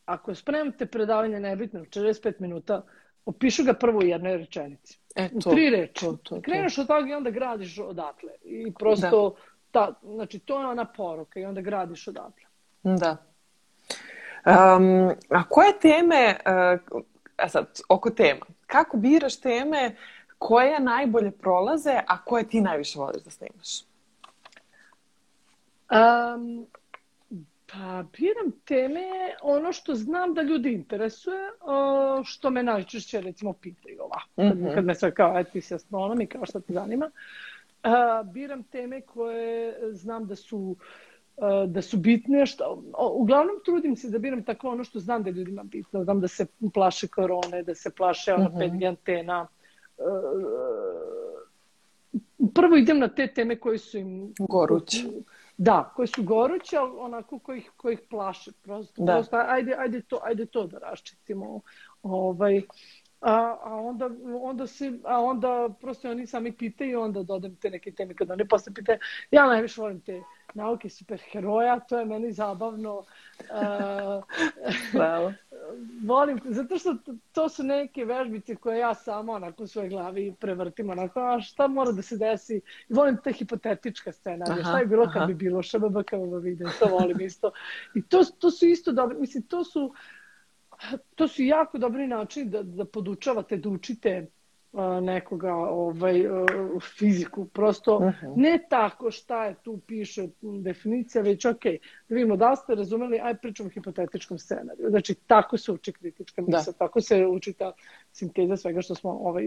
ako spremate predavanje nebitno, 45 minuta, opišu ga prvo u jednoj rečenici. E, to, u tri reči. To, to, to. Kreneš od toga i onda gradiš odatle. I prosto, da. Ta, znači, to je ona poruka i onda gradiš odatle. Da. Um, a koje teme, uh, a sad, oko tema, kako biraš teme koje najbolje prolaze, a koje ti najviše voliš da snimaš? Um, pa biram teme ono što znam da ljudi interesuje, što me najčešće recimo pitaju ovako. Mm -hmm. Kad me sve kao, ti si astronom i kao šta te zanima. Uh, biram teme koje znam da su uh, da su bitne. Što, uglavnom trudim se da biram tako ono što znam da ljudima bitno. Znam da se plaše korone, da se plaše uh -huh. 5G antena. Prvo idem na te teme koje su im... Goruće. Da, koje su goruće, ali onako koji ih, koji ih plaše. Prosto, da. prosto ajde, ajde, to, ajde to da raščitimo. Ovaj, a, a onda, onda se, a onda prosto oni sami pitaju, onda dodam te neke teme kada oni posle pitaju. Ja najviše volim te nauke superheroja, to je meni zabavno. Uh, volim, zato što to su neke vežbice koje ja samo onako u svojoj glavi prevrtim, onako, a šta mora da se desi? Volim te hipotetička scena, aha, šta je bilo kad bi bilo, šta bi kako bi vidio, to volim isto. I to, to su isto dobri, mislim, to su, to su jako dobri načini da, da podučavate, da učite nekoga ovaj, fiziku. Prosto uh. -huh. ne tako šta je tu piše definicija, već ok, da vidimo da li ste razumeli, aj pričamo o hipotetičkom scenariju. Znači, tako se uči kritička misla, da. tako se uči ta sinteza svega što smo ovaj,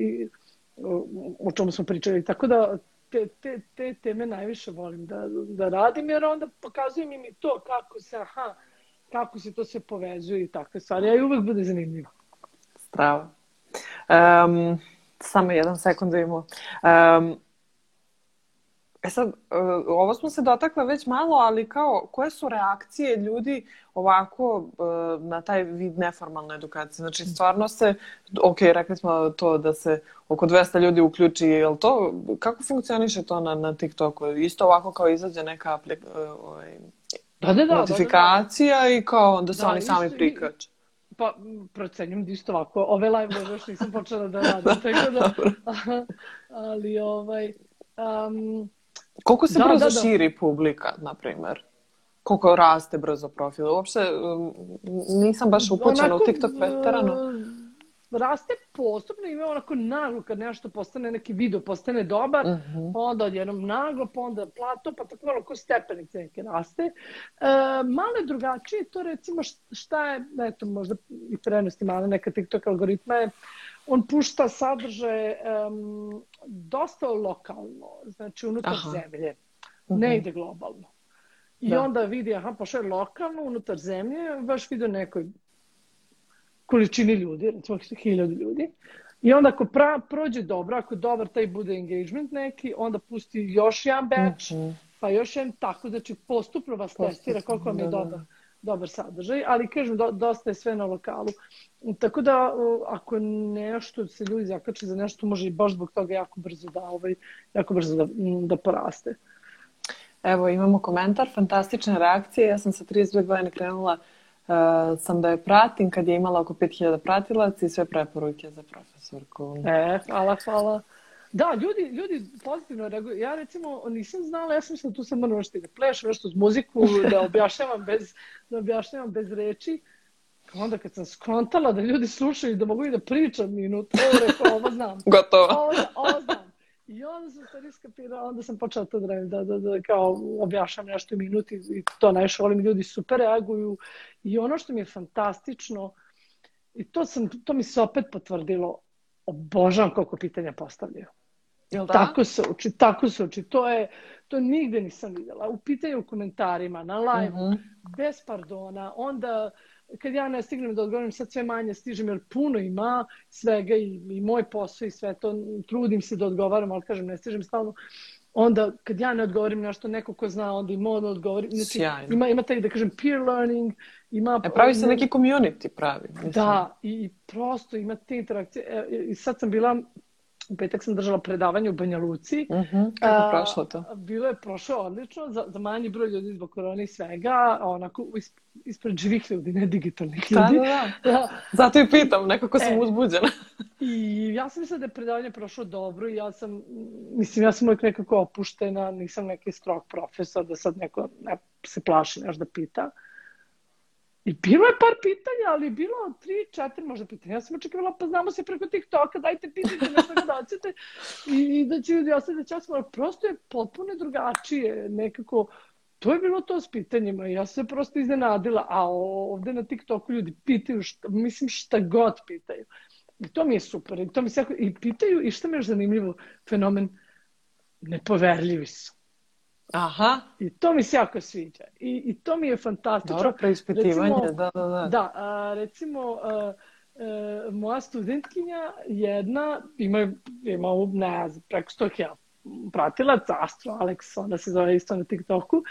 o čemu smo pričali. Tako da te, te, te teme najviše volim da, da radim, jer onda pokazujem im i to kako se, aha, kako se to sve povezuje i takve stvari. A i uvek bude zanimljivo. Strava. Um, samo jedan sekund da imamo. Um, E sad, uh, ovo smo se dotakle već malo, ali kao, koje su reakcije ljudi ovako uh, na taj vid neformalne edukacije? Znači, stvarno se, ok, rekli smo to da se oko 200 ljudi uključi, jel to, kako funkcioniše to na, na TikToku? Isto ovako kao izađe neka aplik, uh, ovaj, da, da, da, notifikacija da, da, da. i kao onda se da, oni sami prikaču. Pa, procenjam da isto ovako. Ove live još nisam počela da radim, tako da... ali, ovaj... Um, Koliko se da, brzo da, da. širi publika, na primer? Koliko raste brzo profil? Uopšte nisam baš upućena onako, u TikTok veteranu. Raste postupno ima onako naglo kad nešto postane, neki video postane dobar, uh mhm. -huh. onda odjednom naglo, pa onda plato, pa tako malo ko stepenice neke raste. E, malo je drugačije to recimo šta je, eto možda i prenosti malo neka TikTok algoritma je, on pušta sadržaje um, dosta lokalno, znači unutar aha. zemlje. Ne uh mhm. -huh. ide globalno. I da. onda vidi, aha, pošao je lokalno, unutar zemlje, baš vidio nekoj količini ljudi, recimo hiljadu ljudi. I onda ako pra, prođe dobro, ako dobar taj bude engagement neki, onda pusti još jedan batch, mm -hmm. pa još jedan tako, znači postupno vas postupno, testira koliko vam je da, da. dobar, dobar sadržaj, ali kažem, do, dosta je sve na lokalu. Tako da, ako nešto se ljudi zakače za nešto, može i baš zbog toga jako brzo da, ovaj, jako brzo da, da poraste. Evo, imamo komentar, fantastična reakcija. Ja sam sa 32 godine krenula uh, sam da je pratim kad je imala oko 5000 pratilaca i sve preporuke za profesorku. E, hvala, hvala. Da, ljudi, ljudi pozitivno reaguju. Ja recimo nisam znala, ja sam mislila tu sam moram nešto da plešam, nešto uz muziku, da objašnjavam bez, da objašnjavam bez reči. Onda kad sam skontala da ljudi slušaju da mogu i da pričam minut, ovo rekao, ovo znam. Gotovo. Ovo, ovo znam. I onda sam stvari skapirala, onda sam počela to da radim, da, da, da kao objašam nešto minut i, i to najviše volim, ljudi super reaguju. I ono što mi je fantastično, i to, sam, to mi se opet potvrdilo, obožavam koliko pitanja postavljaju. Jel da? Tako se uči, tako se uči. To je, to nigde nisam videla. U pitanju u komentarima, na live, mm -hmm. bez pardona, onda kad ja ne stignem da odgovorim, sad sve manje stižem, jer puno ima svega i, i moj posao i sve to, trudim se da odgovaram, ali kažem, ne stižem stalno. Onda, kad ja ne odgovorim nešto, neko ko zna, onda i mora da odgovori. Znači, Sjajno. Ima, ima taj, da kažem, peer learning, ima... E, pravi se neki community, pravi. Mislim. Da, i, i prosto ima te interakcije. E, I sad sam bila u petak sam držala predavanje u Banja Luci. Uh mhm, -huh. Kako je prošlo to? Bilo je prošlo odlično, za, za manji broj ljudi zbog korona i svega, onako ispred živih ljudi, ne digitalnih da, ljudi. Da, da, da. Zato i pitam, nekako sam e, uzbuđena. I ja sam mislila da je predavanje prošlo dobro i ja sam, mislim, ja sam uvijek nekako opuštena, nisam neki strog profesor da sad neko ne, se plaši nešto da pita. Uh, I bilo je par pitanja, ali je bilo tri, četiri možda pitanja. Ja sam očekivala, pa znamo se preko TikToka, dajte pitajte nešto da hoćete. I, I da će ljudi ostati da će osmano. Prosto je potpuno drugačije. Nekako, to je bilo to s pitanjima. Ja sam se prosto iznenadila. A ovde na TikToku ljudi pitaju, šta, mislim šta god pitaju. I to mi je super. I, to mi se, I pitaju, i što mi je zanimljivo, fenomen, nepoverljivi su. Aha. I to mi se jako sviđa. I, i to mi je fantastično. Dobro preispitivanje, recimo, da, da, da. Da, a, recimo, a, a, moja studentkinja jedna ima, ima ne znam, preko 100.000 pratilac, Astro Alex, ona se zove isto na TikToku.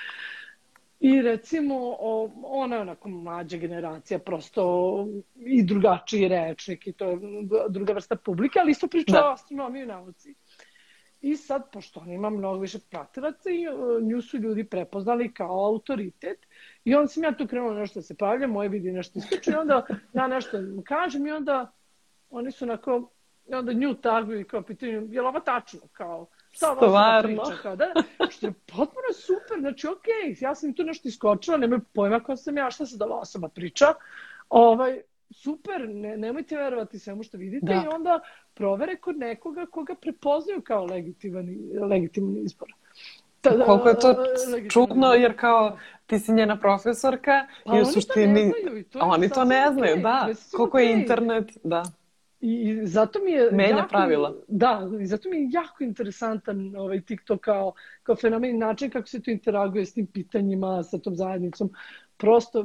I recimo, ona je onako mlađa generacija, prosto i drugačiji rečnik i to je druga vrsta publike, ali isto priča da. o astronomiji i nauci. I sad, pošto on ima mnogo više pratilaca i uh, nju su ljudi prepoznali kao autoritet. I onda sam ja tu krenula nešto da se pavlja, moje vidi nešto ističe i onda ja nešto kažem i onda oni su onako, i onda nju taguju i kao pitaju, je li ovo tačno? Kao, šta ova priča? Kao, da, što je potpuno super, znači okej, okay, ja sam tu nešto iskočila, nemaju pojma ko sam ja, šta se da ova osoba priča. Ovaj, super, ne, nemojte verovati svemu što vidite da. i onda provere kod nekoga koga prepoznaju kao legitiman, legitiman izbor. Da, da, Koliko je to čudno, jer kao ti si njena profesorka pa i u suštini... To ne to oni to ne znaju, okay. da. Koliko okay. je internet, da. I, I zato mi je Menja jako, pravila. Da, i zato mi je jako interesantan ovaj TikTok kao, kao fenomen način kako se to interaguje s tim pitanjima, sa tom zajednicom. Prosto,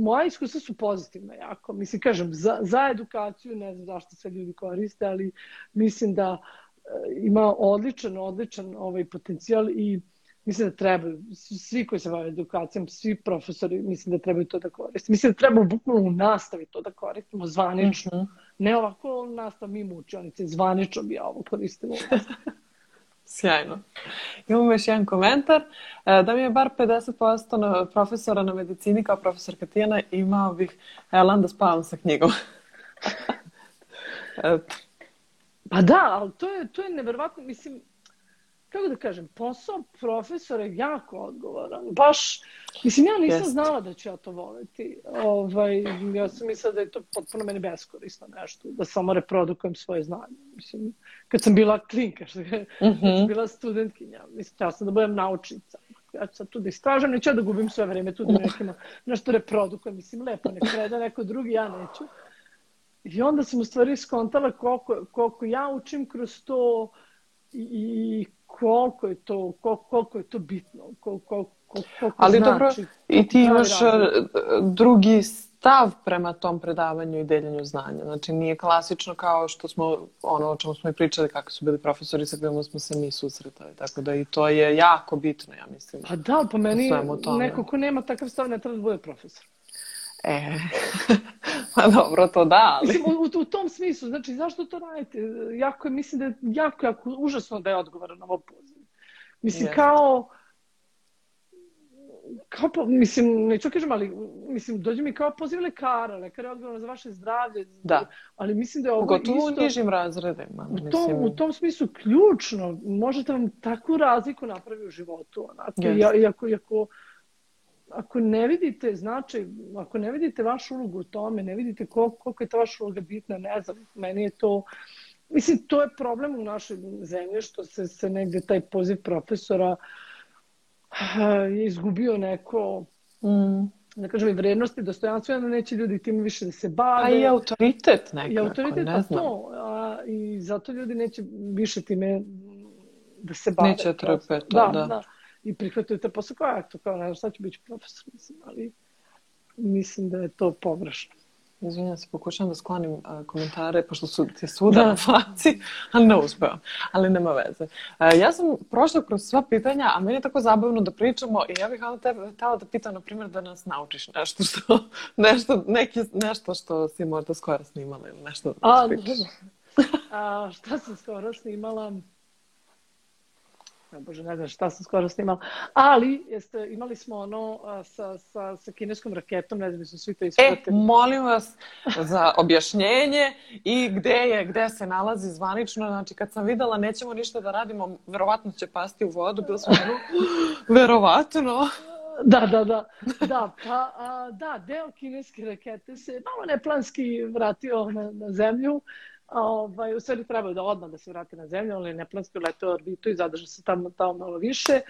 moja iskustva su pozitivna jako. Mislim, kažem, za, za edukaciju, ne znam zašto sve ljudi koriste, ali mislim da e, ima odličan, odličan ovaj potencijal i mislim da treba, svi koji se bave edukacijom, svi profesori, mislim da trebaju to da koriste. Mislim da treba bukvalno u nastavi to da koristimo zvanično. Mm -hmm. Ne ovako nastav mimo učionice, zvanično bi ja ovo koristila. Sjajno. Imamo još jedan komentar. E, da mi je bar 50% na profesora na medicini kao profesor Katijana, imao bih elan da spavam sa knjigom. pa da, ali to je, to je neverovatno, mislim, kako da kažem, posao profesora je jako odgovoran. Baš, mislim, ja nisam Jest. znala da ću ja to voleti. Ovaj, ja sam mislila da je to potpuno meni beskorisno nešto, da samo reprodukujem svoje znanje. Mislim, kad sam bila klinka, što, mm -hmm. kad sam mhm. bila studentkinja, mislim, ja sam da budem naučnica. Ja ću sad tu da istražam, neću da gubim sve vreme tu da nekima nešto reprodukujem. Mislim, lepo, nek preda neko drugi, ja neću. I onda sam u stvari skontala koliko, koliko ja učim kroz to i koliko je to, koliko, koliko je to bitno, koliko, koliko, koliko Ali znači. dobro, i ti imaš. E, drugi stav prema tom predavanju i deljenju znanja. Znači nije klasično kao što smo, ono o čemu smo i pričali, kako su bili profesori sa kojima smo se mi susretali. Tako da i to je jako bitno, ja mislim. Pa da, po meni neko ko nema takav stav ne treba da bude profesor. E, pa dobro, to da, ali... Mislim, u, u tom smislu, znači, zašto to radite? Jako je, mislim da je jako, jako užasno da je odgovoran ovo poziv. Mislim, yes. kao... Kao, po, mislim, neću kažem, ali mislim, dođe mi kao poziv lekara, lekar je odgovoran za vaše zdravlje, da. ali mislim da je ovo Gotovo isto... u nižim razredima. U tom, mislim... u tom smislu ključno, možete vam takvu razliku napravi u životu, onako, yes. iako, iako ako ne vidite značaj, ako ne vidite vašu ulogu u tome, ne vidite koliko, koliko je ta vaša uloga bitna, ne znam, meni je to, mislim, to je problem u našoj zemlji, što se, se negde taj poziv profesora je izgubio neko, mm, da kažem, i vrednosti, dostojanstvo, onda neće ljudi tim više da se bave. A i autoritet nekako, I autoritet, ne znam. to, a, i zato ljudi neće više time da se bave. Neće trpe to, da. da. da i prihvataju te posao kao, to kao, ne znam šta ću biti profesor, mislim, ali mislim da je to pogrešno. Izvinjam se, pokušavam da sklonim uh, komentare, pošto su ti svuda da. na faci, ali ne uspevam. Ali nema veze. Uh, ja sam prošla kroz sva pitanja, a meni je tako zabavno da pričamo i ja bih onda tebe htela da pitam, na primjer, da nas naučiš nešto što, nešto, neki, nešto što si možda skoro snimala ili nešto da a, a, šta sam skoro snimala? Bože, ne znam šta sam skoro snimala, ali jeste, imali smo ono a, sa, sa, sa kineskom raketom, ne znam, su svi to e, ispratili. E, molim vas za objašnjenje i gde je, gde se nalazi zvanično, znači kad sam videla nećemo ništa da radimo, verovatno će pasti u vodu, bilo smo ono, verovatno. Da, da, da. Da, pa, a, da, deo kineske rakete se malo neplanski vratio na, na zemlju ovaj, u stvari trebaju da odmah da se vrati na zemlju, ali neplanski ulete u orbitu i zadrže se tamo, tamo malo više.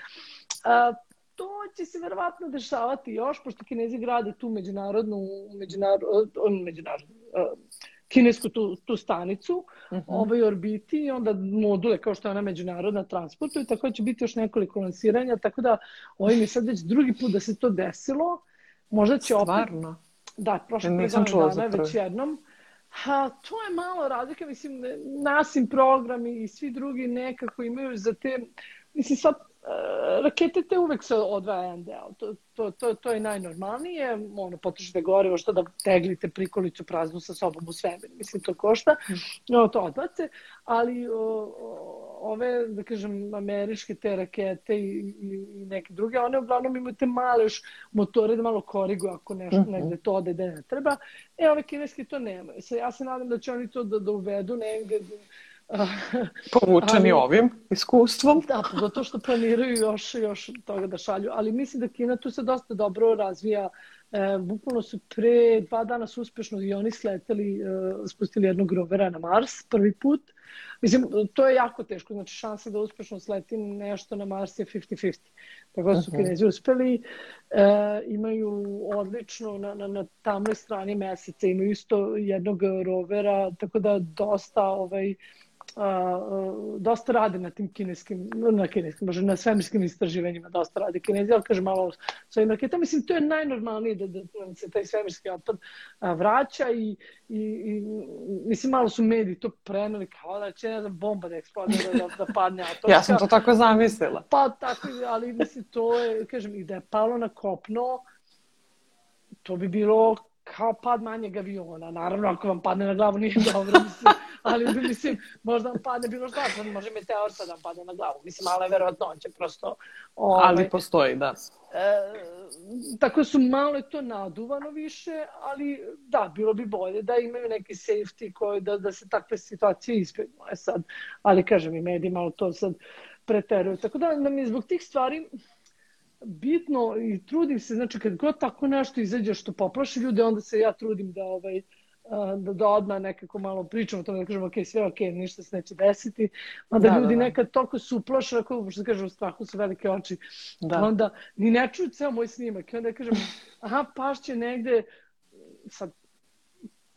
A, to će se verovatno dešavati još, pošto Kinezi grade tu međunarodnu, međunarodnu, međunarodnu kinesku tu, tu stanicu, uh mhm. -huh. ovaj orbiti i onda module kao što je ona međunarodna transportu i tako će biti još nekoliko lansiranja, tako da ovaj mi sad već drugi put da se to desilo, možda će Stvarno? opet... Da, prošle dana već jednom. Ha, to je malo razlika, mislim, nasim program i svi drugi nekako imaju za te, mislim, sad rakete te uvek se odvaja jedan deo. To, to, to, to je najnormalnije. Ono, potrošite gorivo što da teglite prikolicu praznu sa sobom u svemir. Mislim, to košta. No, to odbace. Ali o, o, ove, da kažem, američke te rakete i, i, neke druge, one uglavnom imaju te male još motore da malo koriguju ako nešto, mhm. negde to ode da ne treba. E, ove kineske to nemaju. Ja se nadam da će oni to da, da uvedu negde Povučeni ali, ovim iskustvom. Da, zato što planiraju još, još toga da šalju. Ali mislim da Kina tu se dosta dobro razvija E, bukvalno su pre dva dana su uspešno i oni sleteli, e, spustili jednog rovera na Mars prvi put. Mislim, to je jako teško, znači šansa da uspešno sleti nešto na Mars je 50-50. Tako da su uh mhm. -huh. kinezi uspeli, e, imaju odlično na, na, na tamnoj strani meseca, imaju isto jednog rovera, tako da dosta ovaj, uh, dosta rade na tim kineskim, na kineskim, može na svemirskim istraživanjima dosta rade kinezi, ali kaže malo svojim raketama. Mislim, to je najnormalnije da, da se taj svemirski otpad a, vraća i, i, i, mislim, malo su mediji to preneli kao da će, ne znam, bomba da eksplodira, da, da padne atomka. ja sam to tako zamislila. Pa tako, ali mislim, to je, kažem, i da je palo na kopno, to bi bilo kao pad manjeg aviona. Naravno, ako vam padne na glavu nije dobro, mislim, ali mislim, možda vam padne bilo šta, može meteor sad da vam padne na glavu. Mislim, mala je verovatnoća, prosto. Ovaj, ali postoji, da. E, tako su malo je to naduvano više, ali da, bilo bi bolje da imaju neki safety koji da, da se takve situacije izbjegnu. E sad, ali kažem i mediji malo to sad preteruju. Tako da nam je zbog tih stvari bitno i trudim se, znači kad god tako nešto izađe što poplaši ljude, onda se ja trudim da ovaj da, da odmah nekako malo pričamo o tome, da kažemo ok, sve ok, ništa se neće desiti. Onda da, ljudi da, da. nekad toliko su uplašeni, ako što se kaže u strahu su velike oči. Da. Onda ni ne čuju ceo moj snimak. I onda kažem, aha, pašće negde, sad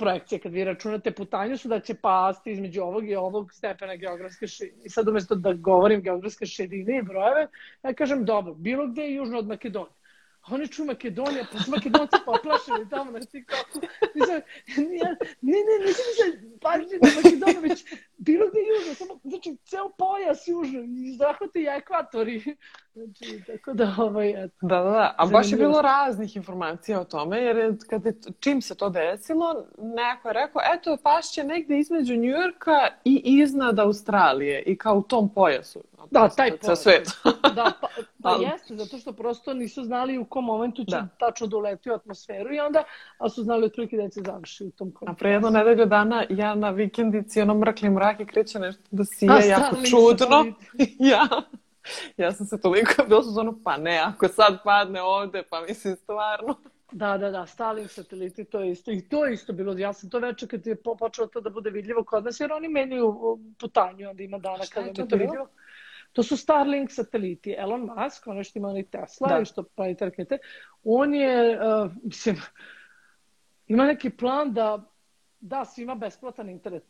projekcije kad vi računate putanju su da će pasti između ovog i ovog stepena geografske širine. I sad umesto da govorim geografske širine i brojeve, ja kažem dobro, bilo gde je južno od Makedonije. A oni ču Makedonija, pa su Makedonci poplašili tamo na TikToku. Mislim, ne, ne, ne, nisam se pažnje da Makedonija, već bilo gde južno, samo, znači, ceo pojas južno, zahvate i ekvatori. Znači, tako da, ovaj, eto. Da, da, da. A baš je bilo raznih informacija o tome, jer kad je, čim se to desilo, neko je rekao, eto, pašće negde između Njujorka i iznad Australije i kao u tom pojasu. Da, taj pojas. Svet. da, pa, pa jeste, zato što prosto nisu znali u kom momentu će da. tačno doleti u atmosferu i onda, a su znali otprilike da će završi u tom kontekstu. A pre jedno nedelju dana ja na vikendici ono mrkli mrak i kreće nešto da sije a, jako čudno. ja. Ja sam se toliko sam ono, pa ne, ako sad padne ovde, pa mislim stvarno. Da, da, da, Starlink sateliti, to je isto. I to je isto bilo. Ja sam to večer kad je počelo to da bude vidljivo kod nas, jer oni menjaju putanju, onda ima dana kada je to, to vidljivo. To su Starlink sateliti. Elon Musk, ono što ima oni Tesla da. i što pravi te rakete, on je, uh, mislim, ima neki plan da da svima besplatan internet,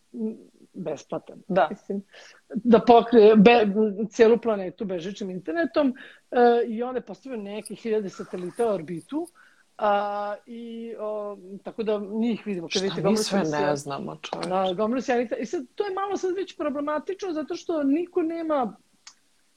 besplatan, da, mislim, da pokrije be, celu planetu bežičnim internetom uh, i onda postavio neke hiljade satelita u orbitu A, I o, tako da njih vidimo. Kad Šta mi sve ne znamo, čovječ. Da, gomilu I sad, to je malo sad već problematično zato što niko nema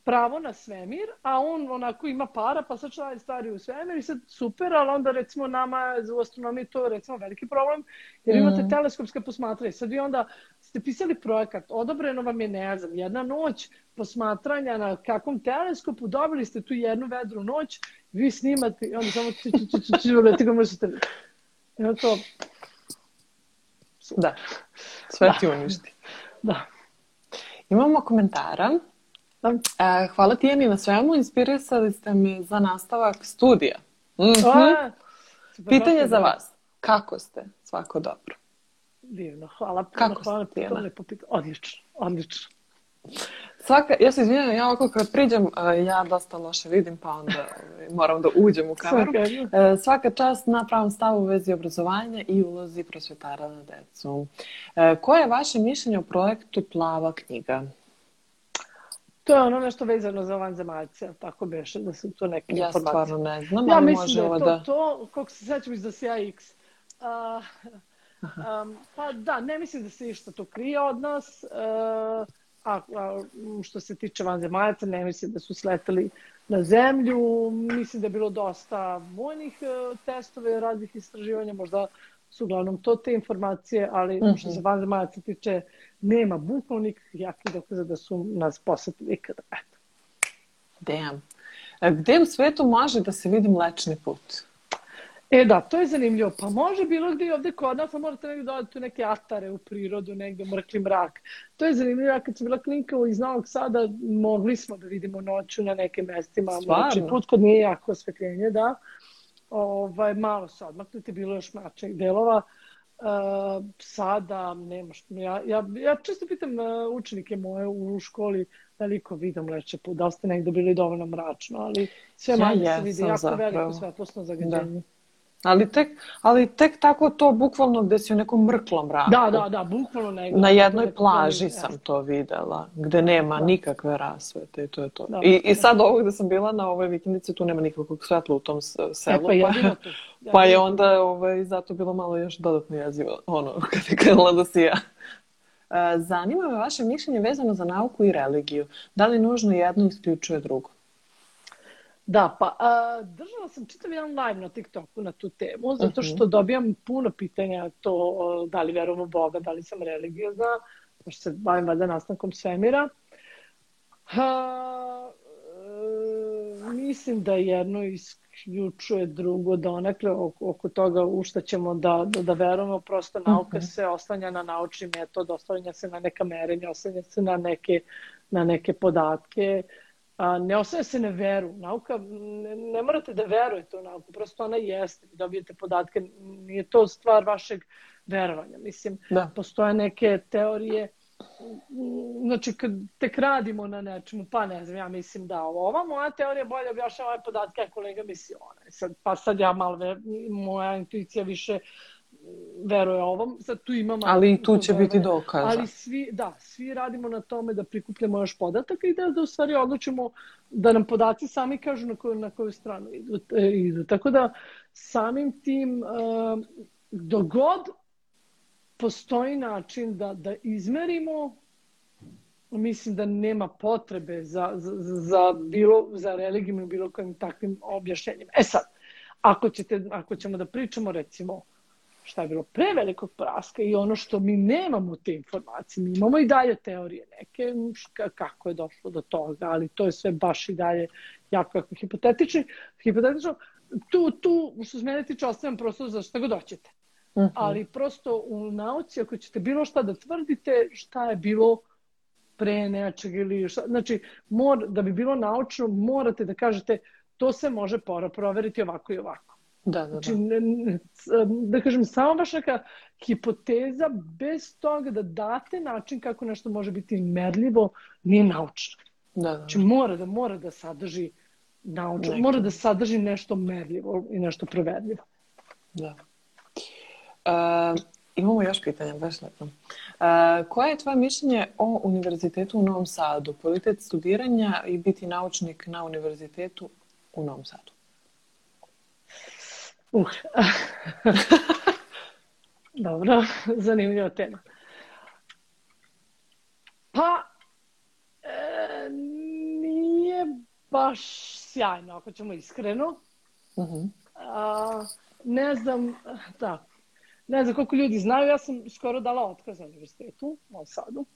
pravo na svemir, a on onako ima para, pa sad člani stvari u svemir i sad super, ali onda recimo nama u astronomiji to je recimo veliki problem, jer imate mm. teleskopske posmatranje. Sad vi onda ste pisali projekat, odobreno vam je, ne znam, jedna noć posmatranja na kakvom teleskopu, dobili ste tu jednu vedru noć, vi snimate i onda samo ti ga možete... Evo to. Da, sve ti uništi. Da. Imamo komentara E, hvala ti, Jeni, na svemu. Inspirisali ste me za nastavak studija. Mm -hmm. Pitanje za vas. Kako ste? Svako dobro. Divno. Hvala. Kako hvala, pitanje. Odlično. Odlično. Svaka, ja se izvinjam, ja ovako kad priđem, e, ja dosta loše vidim, pa onda ovaj, moram da uđem u kameru. Svaka, e, svaka čast na pravom stavu u vezi obrazovanja i ulozi prosvetara na decu. E, koje je vaše mišljenje o projektu Plava knjiga? To je ono nešto vezano za vanzemaljce, tako beše, da su to neke ja informacije. Ja stvarno ne znam, ja ali može da... Ja mislim da je to, to, koliko se sećam iz X. Uh, um, pa da, ne mislim da se išta to krije od nas, uh, a, a što se tiče vanzemaljaca, ne mislim da su sletali na zemlju, mislim da je bilo dosta vojnih uh, testove, raznih istraživanja, možda su uglavnom to te informacije, ali mm -hmm. što se vanzemaljaca tiče, nema bukvalno nikakvih jakih dokaza da su nas posetili ikada. Eto. Damn. A gde u svetu može da se vidi mlečni put? E da, to je zanimljivo. Pa može bilo gde i ovde kod nas, a morate negdje dodati neke atare u prirodu, negde mrkli mrak. To je zanimljivo. Ja kad sam bila klinka iz Novog Sada, mogli smo da vidimo noću na nekim mestima. Mlečni put, kad nije jako osvetljenje, da. ovaj, malo se odmaknuti, bilo još mračnih delova. Uh, sada nema što, ja, ja, ja često pitam uh, učenike moje u školi da li ko vidom leče put, da ste negde bili dovoljno mračno, ali sve manje ja se vidi jako zapravo. veliko svetlosno zagađenje. Da. Ali tek, ali tek tako to bukvalno gde si u nekom mrklom mraku. Da, da, da, bukvalno negde. Na jednoj plaži sam jeste. to videla, gde nema da. nikakve rasvete i to je to. Da, I, I sad ovo gde sam bila na ovoj vikendici, tu nema nikakvog svetla u tom selu. E, pa, jedino tu. Ja, pa je onda ovaj, zato bilo malo još dodatno jezivo, ono, kad je krenula da sija. E, zanima me vaše mišljenje vezano za nauku i religiju. Da li nužno jedno isključuje drugo? Da, pa a, držala sam čitav jedan live na TikToku na tu temu, zato mhm. što dobijam puno pitanja to da li verujem u Boga, da li sam religiozna, pošto se bavim valjda nastankom svemira. A, e, mislim da jedno isključuje drugo donekle oko, oko toga u šta ćemo da, da, da verujemo. Prosto nauka uh mhm. -huh. se oslanja na naučni metod, oslanja se na neka merenja, oslanja se na neke, na neke podatke. Uh, a, ne ostaje se na veru. Nauka, ne, ne morate da verujete u nauku, prosto ona jeste. Vi dobijete podatke, nije to stvar vašeg verovanja. Mislim, da. postoje neke teorije, znači kad tek radimo na nečemu, pa ne znam, ja mislim da ova moja teorija bolje objašnjava ove podatke, a kolega misli ona. Sad, pa sad ja malo, moja intuicija više veruje ovom, sad tu imamo... Ali i tu će veruje, biti dokaza. Ali svi, da, svi radimo na tome da prikupljamo još podataka i da, da u stvari odlučimo da nam podaci sami kažu na koju, na koju stranu idu. E, idu. Tako da samim tim, uh, dogod postoji način da, da izmerimo mislim da nema potrebe za, za, za, bilo, za religijom i bilo kojim takvim objašnjenjima. E sad, ako, ćete, ako ćemo da pričamo recimo šta je bilo pre velikog praska i ono što mi nemamo te informacije. Mi imamo i dalje teorije neke, kako je došlo do toga, ali to je sve baš i dalje jako, jako hipotetično. hipotetično. Tu, tu, što se mene tiče, ostavljam prostor za šta god hoćete. Uh mhm. -huh. Ali prosto u nauci, ako ćete bilo šta da tvrdite, šta je bilo pre nečeg ili šta, znači, mor, da bi bilo naučno, morate da kažete to se može proveriti ovako i ovako. Da, da, da. Znači, ne, da kažem, samo baš neka hipoteza bez toga da date način kako nešto može biti merljivo, nije naučno. Da, da. Znači, mora da, mora da sadrži naučno, Neki. mora da sadrži nešto merljivo i nešto proverljivo. Da. Uh, imamo još pitanja, baš lepo. Uh, koje je tvoje mišljenje o univerzitetu u Novom Sadu? Kvalitet studiranja i biti naučnik na univerzitetu u Novom Sadu? Uh. Dobro, zanimljiva tema. Pa, e, nije baš sjajno, ako ćemo iskreno. Uh mhm. -huh. A, ne znam, da, ne znam koliko ljudi znaju, ja sam skoro dala otkaz na univerzitetu u Sadu.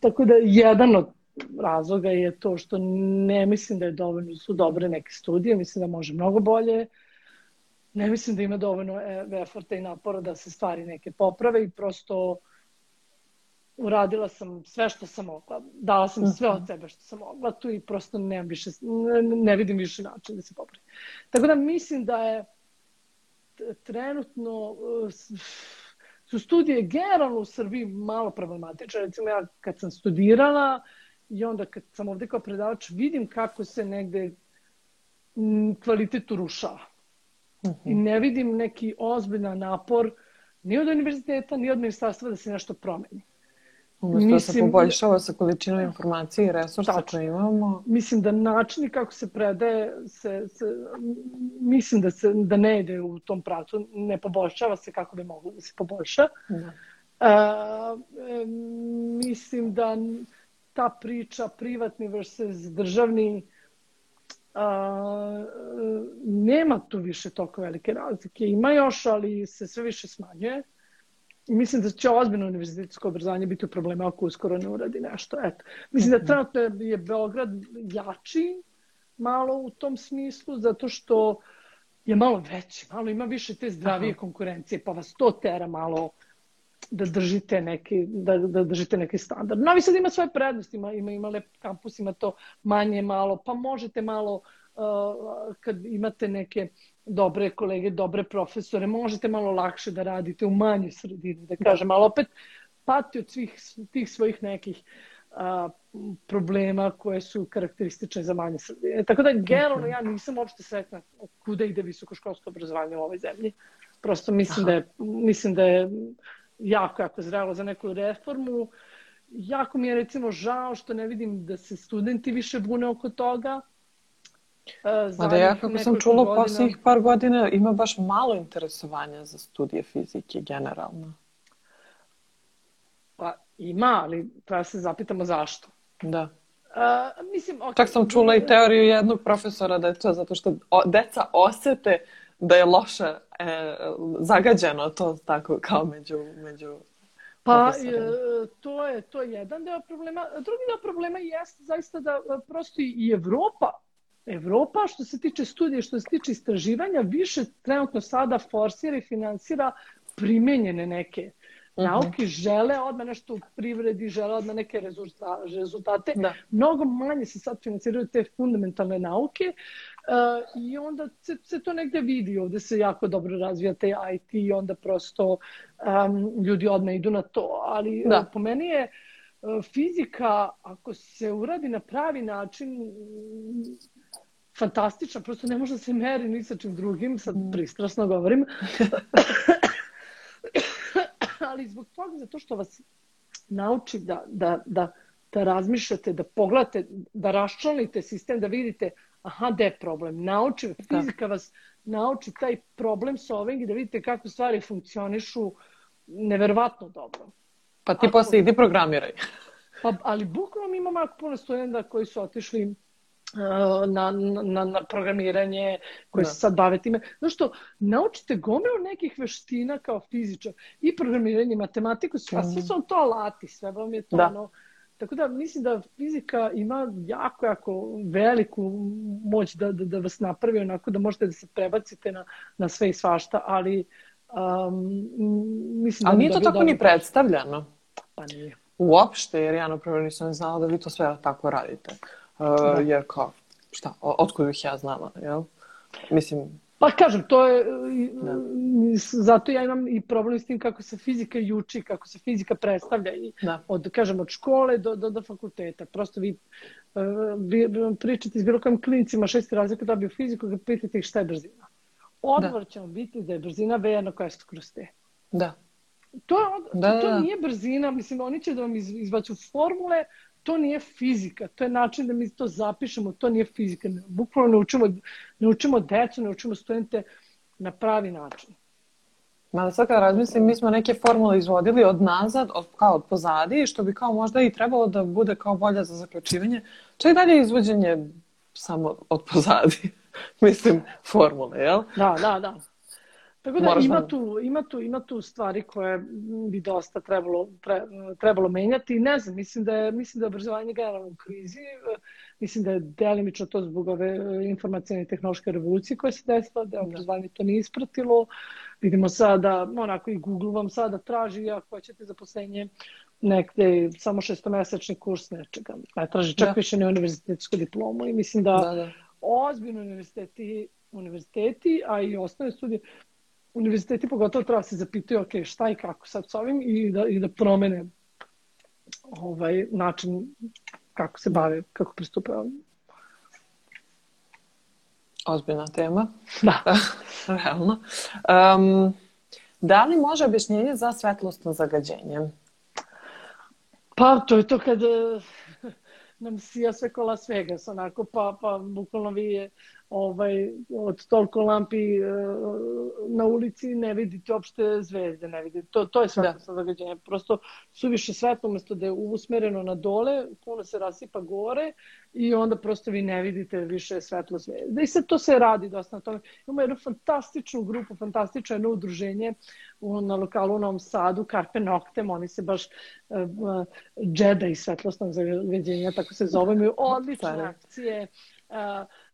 Tako da jedan od razloga je to što ne mislim da je dovoljno, su dobre neke studije, mislim da može mnogo bolje. Uh, ne mislim da ima dovoljno e, eforta i napora da se stvari neke poprave i prosto uradila sam sve što sam mogla. Dala sam sve od mhm. sebe što sam mogla tu i prosto ne, više, ne, ne vidim više način da se popravi. Tako da mislim da je trenutno su studije generalno u Srbiji malo problematične. Recimo ja kad sam studirala i onda kad sam ovde kao predavač vidim kako se negde kvalitet urušava. I ne vidim neki ozbiljan napor ni od univerziteta, ni od ministarstva da se nešto promeni. Umesto Mislim, da se poboljšava sa količinom informacije i resursa tačno. koje imamo. Mislim da način kako se predaje, se, se, mislim da, se, da ne ide u tom pravcu, ne poboljšava se kako bi moglo da se poboljša. Da. Uh, e, mislim da ta priča privatni versus državni a, nema tu više toliko velike razlike. Ima još, ali se sve više smanjuje. I mislim da će ozbiljno univerzitetsko obrazovanje biti u problema ako uskoro ne uradi nešto. Eto. Mislim da mhm. trenutno je Beograd jači malo u tom smislu, zato što je malo veći, malo ima više te zdravije Aha. konkurencije, pa vas to tera malo da držite neki, da, da držite neki standard. Novi Sad ima svoje prednosti, ima, ima, ima lep kampus, ima to manje malo, pa možete malo uh, kad imate neke dobre kolege, dobre profesore, možete malo lakše da radite u manjoj sredini, da kažem, ali opet pati od svih tih svojih nekih a, problema koje su karakteristične za manje sredine. Tako da, generalno, ja nisam uopšte sretna kuda ide visokoškolsko obrazovanje u ovoj zemlji. Prosto mislim da je, mislim da je jako, jako zrelo za neku reformu. Jako mi je recimo žao što ne vidim da se studenti više bune oko toga. E, Ma da ja kako sam čula godina... posljednjih par godina ima baš malo interesovanja za studije fizike generalno. Pa ima, ali treba se zapitamo zašto. Da. Uh, mislim, okay. Čak sam čula i teoriju jednog profesora da je to zato što deca osete da je loše e, zagađeno to tako kao među, među Pa e, to je to je jedan deo problema. Drugi deo problema jeste zaista da e, prosto i Evropa Evropa što se tiče studije, što se tiče istraživanja, više trenutno sada forsira i finansira primenjene neke -hmm. nauke žele odmah nešto u privredi, žele odmah neke rezultate. Da. Mnogo manje se sad financiraju te fundamentalne nauke i onda se, se to negde vidi. Ovde se jako dobro razvija te IT i onda prosto um, ljudi odmah idu na to. Ali da. uh, po meni je uh, fizika, ako se uradi na pravi način, fantastična, prosto ne može da se meri ni sa čim drugim, sad mm. pristrasno govorim. ali zbog toga, zato što vas nauči da, da, da, da razmišljate, da pogledate, da raščlanite sistem, da vidite aha, gde je problem. Nauči, da. fizika vas nauči taj problem solving i da vidite kako stvari funkcionišu neverovatno dobro. Pa ti Ako, posle idi programiraj. Pa, ali bukvalno imamo jako puno studenta koji su otišli na, na, na programiranje, koji da. se sad bave time. Znaš što, naučite gomilu nekih veština kao fizičar i programiranje, matematiku, sve, mm. sve su to alati, sve vam je to da. ono, Tako da mislim da fizika ima jako, jako veliku moć da, da, da vas napravi onako da možete da se prebacite na, na sve i svašta, ali um, mislim da... Ali nije to tako ni predstavljano. Pa nije. Uopšte, jer ja napravo nisam znala da vi to sve tako radite. Uh, da. Jer kao, šta, otkud bih ja znala, jel? Mislim, Pa kažem, to je, da. zato ja imam i problem s tim kako se fizika juči, kako se fizika predstavlja i da. od, kažem, od škole do, do, do fakulteta. Prosto vi, uh, vi pričate s bilo kojim klinicima šesti razlika dobiju fiziku, da pitate ih šta je brzina. Odgovor da. će vam biti da je brzina V jedno koja je kroz te. Da. To, je, da, to, to da. nije brzina, mislim, oni će da vam izbaću formule, to nije fizika, to je način da mi to zapišemo, to nije fizika. Bukvalno ne učimo, ne učimo decu, ne učimo studente na pravi način. Ma sad kad razmislim, mi smo neke formule izvodili od nazad, od, kao od pozadi, što bi kao možda i trebalo da bude kao bolja za zaključivanje. Čak dalje izvođenje samo od pozadi. Mislim, formule, jel? Da, da, da. Tako da ima tu, ima, tu, ima tu stvari koje bi dosta trebalo, tre, trebalo menjati. Ne znam, mislim da je, mislim da je obrazovanje generalno u krizi. Mislim da je delimično to zbog ove informacijne i tehnološke revolucije koje se desila, da je obrazovanje to nije ispratilo. Vidimo sada, onako i Google vam sada traži, ako hoćete zaposlenje, nekde samo šestomesečni kurs nečega. Ne traži čak da. više ne univerzitetsku diplomu i mislim da, da, da. ozbiljno univerziteti univerziteti, a i osnovne studije univerziteti pogotovo treba se zapitaju ok, šta i kako sad s ovim i da, i da promene ovaj način kako se bave, kako pristupaju ovim. Ozbiljna tema. Da. Realno. Um, da li može objašnjenje za svetlostno zagađenje? Pa, to je to kad nam sija sve kola Vegas, onako, pa, pa bukvalno vi je ovaj, od toliko lampi e, na ulici ne vidite uopšte zvezde, ne vidite. To, to je svetlosno da. zagađenje. Prosto suviše svetlo, umesto da je usmereno na dole, puno se rasipa gore i onda prosto vi ne vidite više svetlo zvezde. I sad to se radi dosta na tome. Imamo jednu fantastičnu grupu, fantastično jedno udruženje na lokalu u Novom Sadu, Carpe Noctem, oni se baš uh, uh, džeda i svetlosnog zagađenja, tako se zove, imaju odlične akcije uh,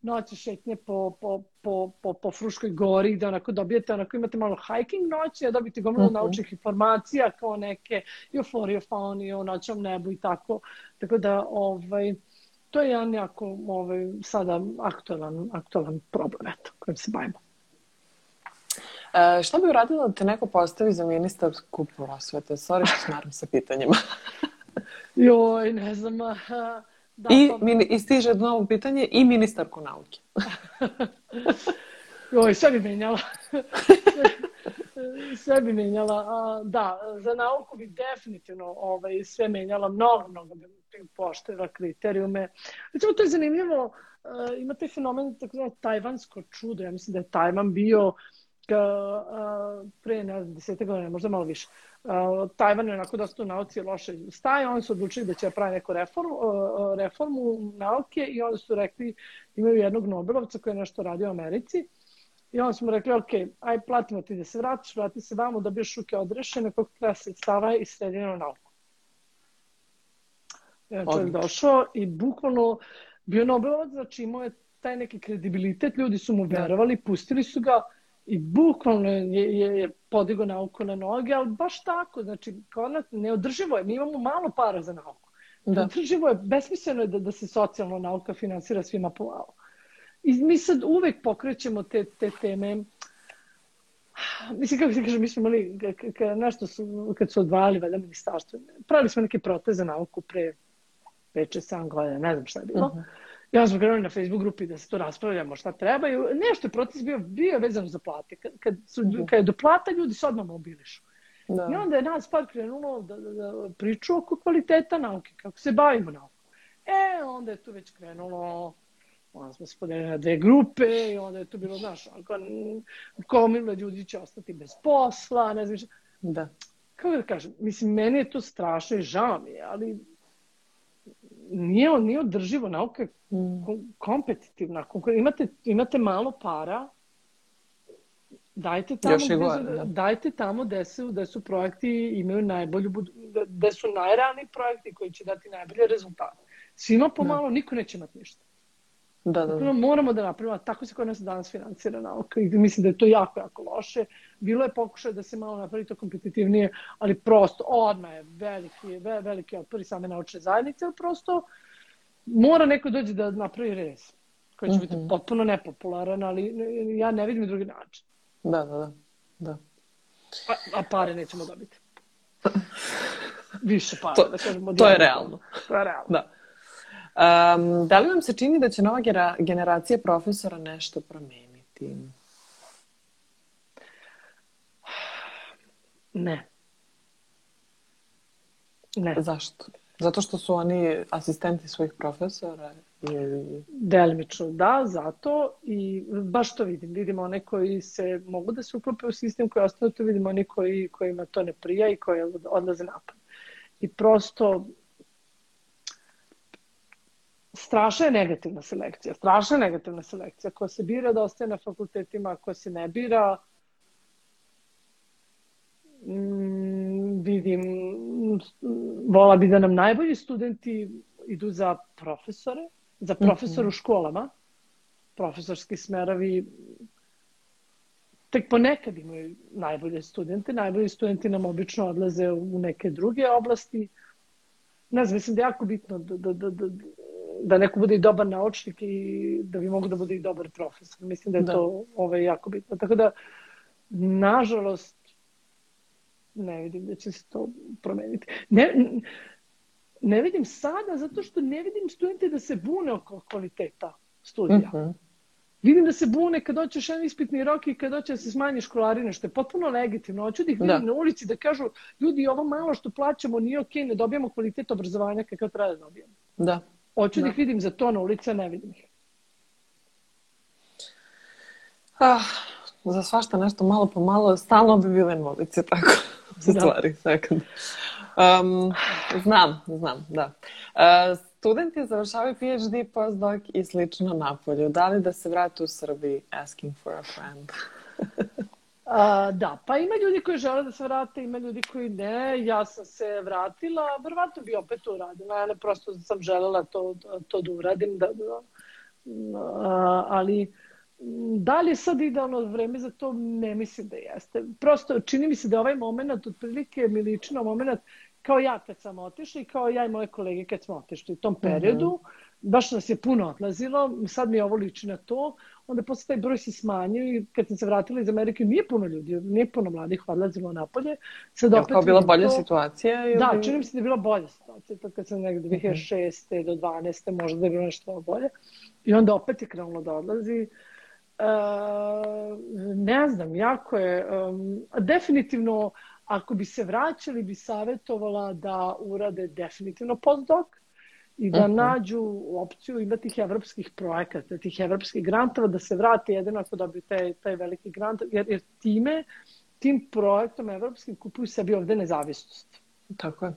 noći šetnje po, po, po, po, po Fruškoj gori, da onako dobijete, onako imate malo hiking noći, a dobijete gomilu uh mhm. -huh. naučnih informacija kao neke i o flori, o noćnom nebu i tako. Tako da, ovaj, to je jedan jako ovaj, sada aktualan, aktualan problem eto, kojim se bavimo. E, šta bi uradila da te neko postavi za ministarsku prosvete? Sorry što smaram sa pitanjima. Joj, ne znam. Da, I, mini, I stiže novo pitanje i ministarku nauke. Joj, sve bi menjala. sve bi menjala. Da, za nauku bi definitivno ovaj, sve menjala. Mnogo, mnogo bi pošteva kriterijume. Recimo, to je zanimljivo. Uh, imate fenomen tako tajvansko čudo. Ja mislim da je Tajvan bio uh, pre, ne znam, desete godine, možda malo više. Tajvan je onako dosta u nauci loše staje, oni su odlučili da će pravi neku reformu, reformu nauke i onda su rekli, imaju jednog Nobelovca koji je nešto radio u Americi I onda smo rekli, ok, aj platimo ti da se vratiš, vrati se vamo, da dobiješ ruke odrešene, koliko treba sredstava i sredinu nauku. Ja čovjek došao i bukvalno bio Nobelovac, znači imao je taj neki kredibilitet, ljudi su mu da. verovali, pustili su ga i bukvalno je, je, je podigo nauku na noge, ali baš tako, znači kao neodrživo je, mi imamo malo para za nauku. Da. Neodrživo je, besmisleno je da, da se socijalna nauka finansira svima po malo. I mi sad uvek pokrećemo te, te teme. Mislim, kako se kaže, mi smo imali, nešto su, kad su odvajali valjda ministarstvo, pravili smo neke proteze na nauku pre 5-6-7 godina, ne znam šta je bilo. Uh -huh. Onda smo krenuli na Facebook grupi da se to raspravljamo šta treba. I nešto je proces bio, bio vezan za plate. Kad, kad, su, -huh. kad je do plata, ljudi se odmah mobilišu. Da. I onda je nas par krenulo da, da, da priču oko kvaliteta nauke, kako se bavimo naukom. E, onda je tu već krenulo onda smo se podelili na dve grupe i onda je to bilo, znaš, komila ljudi će ostati bez posla, ne znam šta. Da. Kako da kažem, mislim, meni je to strašno i žao mi je, ali nije, nije održivo, nauka je mm. kompetitivna. Imate, imate malo para, dajte tamo, gde, gore, da. dajte tamo gde su, gde su projekti imaju najbolju, gde su najrealni projekti koji će dati najbolje rezultate. Svima pomalo, da. niko neće imati ništa. Da, da, da. Moramo da napravimo, tako se kod nas danas financira nauka i mislim da je to jako, jako loše. Bilo je pokušaj da se malo napravi to kompetitivnije, ali prosto odmah je veliki, veliki otpor i same naučne zajednice, ali prosto mora neko dođe da napravi rez koji će mm -hmm. biti mhm. potpuno nepopularan, ali ja ne vidim drugi način. Da, da, da. da. A, a pare nećemo dobiti. Više para, to, da kažemo. To je realno. To je realno. Da. Um, da li vam se čini da će nova generacija profesora nešto promeniti? Ne. Ne. Zašto? Zato što su oni asistenti svojih profesora? Ili... Delimično da, zato i baš to vidim. Vidimo one koji se mogu da se uklope u sistem koji ostane tu, vidimo oni koji, kojima to ne prija i koji odlaze napad. I prosto strašna je negativna selekcija, strašna je negativna selekcija. Ko se bira da ostaje na fakultetima, ko se ne bira, mm, vidim, vola bi da nam najbolji studenti idu za profesore, za profesor mm -hmm. u školama, profesorski smerovi tek ponekad imaju najbolje studente. Najbolji studenti nam obično odlaze u neke druge oblasti. Ne znam, mislim da je jako bitno da, da, da, da, da neko bude i dobar naučnik i da bi mogu da bude i dobar profesor. Mislim da je da. to ovaj, jako bitno. Tako da, nažalost, ne vidim da će se to promeniti. Ne, ne vidim sada zato što ne vidim studente da se bune oko kvaliteta studija. Uh mhm. -huh. Vidim da se bune kad doćeš jedan ispitni rok i kad doće da se smanji školarine, što je potpuno legitimno. Hoću da ih vidim da. na ulici da kažu, ljudi, ovo malo što plaćamo nije okej, okay, ne dobijamo kvalitet obrazovanja kakav treba da dobijemo. Da. Hoću da. da ih vidim za to na ulici, ne vidim ih. Ah, za svašta nešto malo po malo, stalno bi bile na ulici, tako u da. stvari, sekund. Um, znam, znam, da. Uh, studenti završavaju PhD, postdoc i slično napolju. Da li da se vrate u Srbiji? Asking for a friend. A, da, pa ima ljudi koji žele da se vrate, ima ljudi koji ne. Ja sam se vratila, verovatno bi opet to uradila. Ja ne prosto sam želela to, to da uradim. Da, da, a, ali da li je sad idealno vreme za to? Ne mislim da jeste. Prosto čini mi se da ovaj moment, otprilike mi liči na moment kao ja kad sam otišla i kao ja i moje kolege kad smo otišli u tom periodu. Mm -hmm. Baš nas je puno odlazilo, sad mi je ovo liči na to. Onda posle taj broj se smanjio i kad sam se vratila iz Amerike nije puno ljudi, nije puno mladih odlazilo napolje. Sad je opet kao bila bolja to... situacija? Ili... Da, čini mi se da je bila bolja situacija. To kad sam negde 2006. Mm -hmm. do 12. možda da je bilo nešto bolje. I onda opet je krenulo da odlazi. Uh, ne znam, jako je. Um, definitivno Ako bi se vraćali, bi savjetovala da urade definitivno postdoc i da uh. -huh. nađu opciju ima tih evropskih projekata, tih evropskih grantova, da se vrate jedino ako dobiju taj, taj veliki grant, jer, jer time, tim projektom evropskim kupuju sebi ovde nezavisnost. Tako je.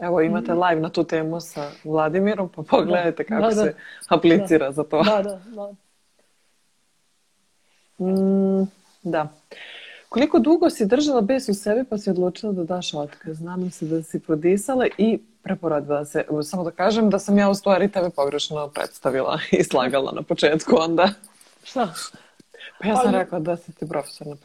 Evo imate mm. live na tu temu sa Vladimirom, pa pogledajte da, kako da, da, se aplicira da, za to. Da, da, da. Mm, da. Koliko dugo si držala bes u sebi pa si odlučila da daš otkaz? Nadam se da si prodisala i preporodila se. Samo da kažem da sam ja u stvari tebe pogrešno predstavila i slagala na početku onda. Šta? Pa ja sam ali, rekla da si ti profesor na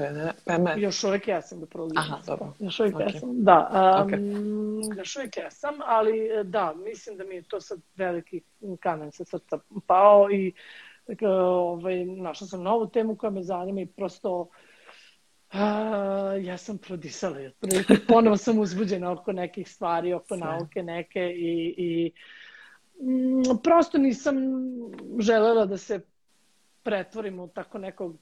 PME. Još uvek ja sam da prolazim. Aha, dobro. Još uvek okay. ja sam, da. Um, okay. Još uvek ja sam, ali da, mislim da mi je to sad veliki kamen sa srca pao i dakle, ovaj, našla sam novu temu koja me zanima i prosto uh, A, ja sam prodisala. Ponovo sam uzbuđena oko nekih stvari, oko Sve. nauke neke i, i m, prosto nisam želela da se pretvorim u tako nekog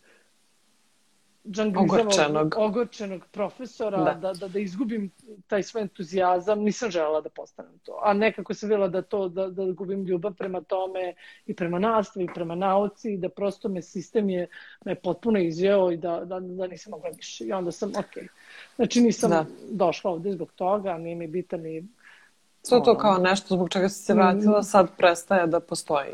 ogorčenog. ogorčenog profesora, da. Da, da, da izgubim taj svoj entuzijazam, nisam želela da postanem to. A nekako sam bila da to, da, da gubim ljubav prema tome i prema nastavi, i prema nauci, i da prosto me sistem je me potpuno izjeo i da, da, da nisam mogla više. I onda sam, ok. Znači nisam da. došla ovde zbog toga, nije mi bitan ni Sve to kao nešto zbog čega si se vratila, mm. sad prestaje da postoji.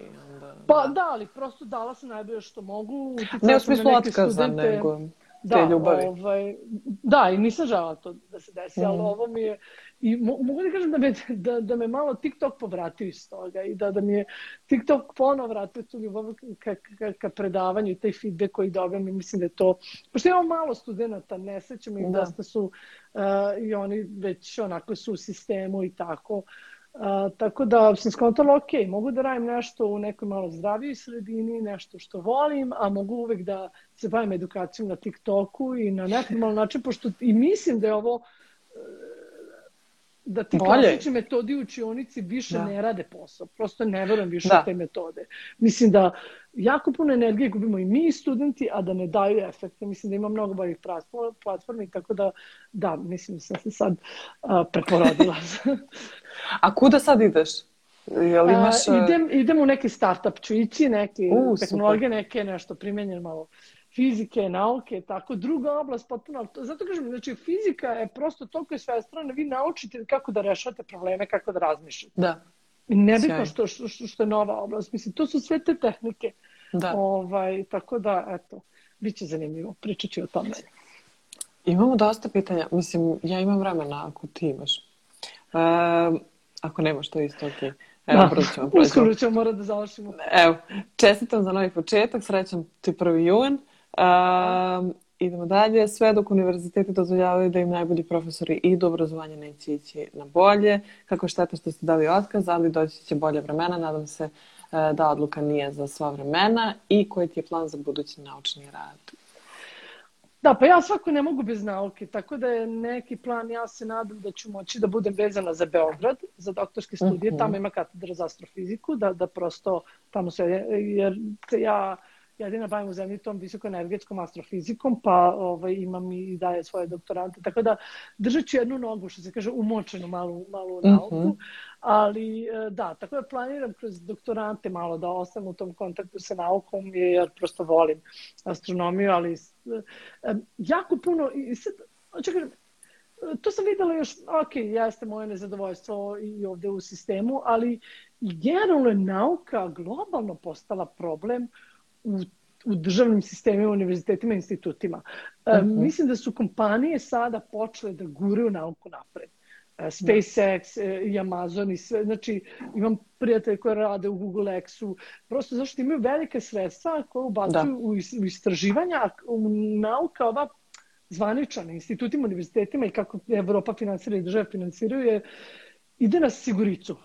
Pa da. da, ali prosto dala sam najbolje što mogu. Ne u smislu otkaza, nego da, te ljubavi. Ovaj, da, i nisam žela to da se desi, mm. ali ovo mi je... I mo, mogu da kažem da me, da, da me malo TikTok povratio iz toga i da, da mi je TikTok ponovo vratio tu ljubav ka, ka, ka predavanju i taj feedback koji dobijam i mislim da je to... Pošto imamo malo studenta, ne sećam ih, da. dosta su uh, i oni već onako su u sistemu i tako. Uh, A, tako da sam skontala, ok, mogu da radim nešto u nekoj malo zdravijoj sredini, nešto što volim, a mogu uvek da se bavim edukacijom na TikToku i na neformalan način, pošto i mislim da je ovo e, da ti Bolje. klasični metodi u učionici više da. ne rade posao. Prosto ne verujem više da. u te metode. Mislim da jako puno energije gubimo i mi studenti, a da ne daju efekte. Mislim da ima mnogo boljih platformi, tako da da, mislim da sam se sad uh, preporodila. A kuda sad ideš? Jel imaš... A, idem, idem u neki startup, ću ići neki uh, tehnologije, neke nešto primenjen malo fizike, nauke, tako. Druga oblast potpuno, zato kažem, znači fizika je prosto toliko je svestrana, vi naučite kako da rešavate probleme, kako da razmišljate. Da. I nebitno što, što, što je nova oblast. Mislim, to su sve te tehnike. Da. Ovaj, tako da, eto, bit će zanimljivo. Pričat ću o tome. Imamo dosta pitanja. Mislim, ja imam vremena ako ti imaš. Uh, ako nemaš, to je isto ok. Evo, da. ćemo Uskoro ćemo morati da završimo. Evo, čestitam za novi početak, srećam ti prvi jun. Uh, idemo dalje. Sve dok univerziteti dozvoljavaju da im najbolji profesori idu, obrazovanje neće ići na bolje. Kako šteta što ste dali otkaz, ali doći će bolje vremena. Nadam se uh, da odluka nije za sva vremena i koji ti je plan za budući naučni rad? Da, pa ja svako ne mogu bez nauke, tako da je neki plan, ja se nadam da ću moći da budem vezana za Beograd, za doktorske studije, uh mhm. -huh. tamo ima katedra za astrofiziku, da, da prosto tamo sve, jer ja jedina bavim u zemlji tom visokoenergetskom astrofizikom, pa ovaj, imam i daje svoje doktorante, tako da držat ću jednu nogu, što se kaže, umočenu malu, malu nauku, uh mhm. -huh. ali e, da, tako da planiram kroz doktorante malo da ostanem u tom kontaktu sa naukom, jer prosto volim astronomiju, ali e, jako puno, i sad, kažem, to sam videla još, ok, jeste moje nezadovoljstvo i ovde u sistemu, ali generalno je nauka globalno postala problem u, u državnim sistemima, univerzitetima i institutima. Uh mhm. -huh. Mislim da su kompanije sada počele da guraju nauku napred. Uh, SpaceX uh, i Amazon i sve. Znači, imam prijatelje koje rade u Google X-u. Prosto zašto imaju velike sredstva koje ubacuju da. u, u istraživanja, u nauka ova zvaničan institutima, univerzitetima i kako Evropa finansira i države finansiraju je ide na siguricu.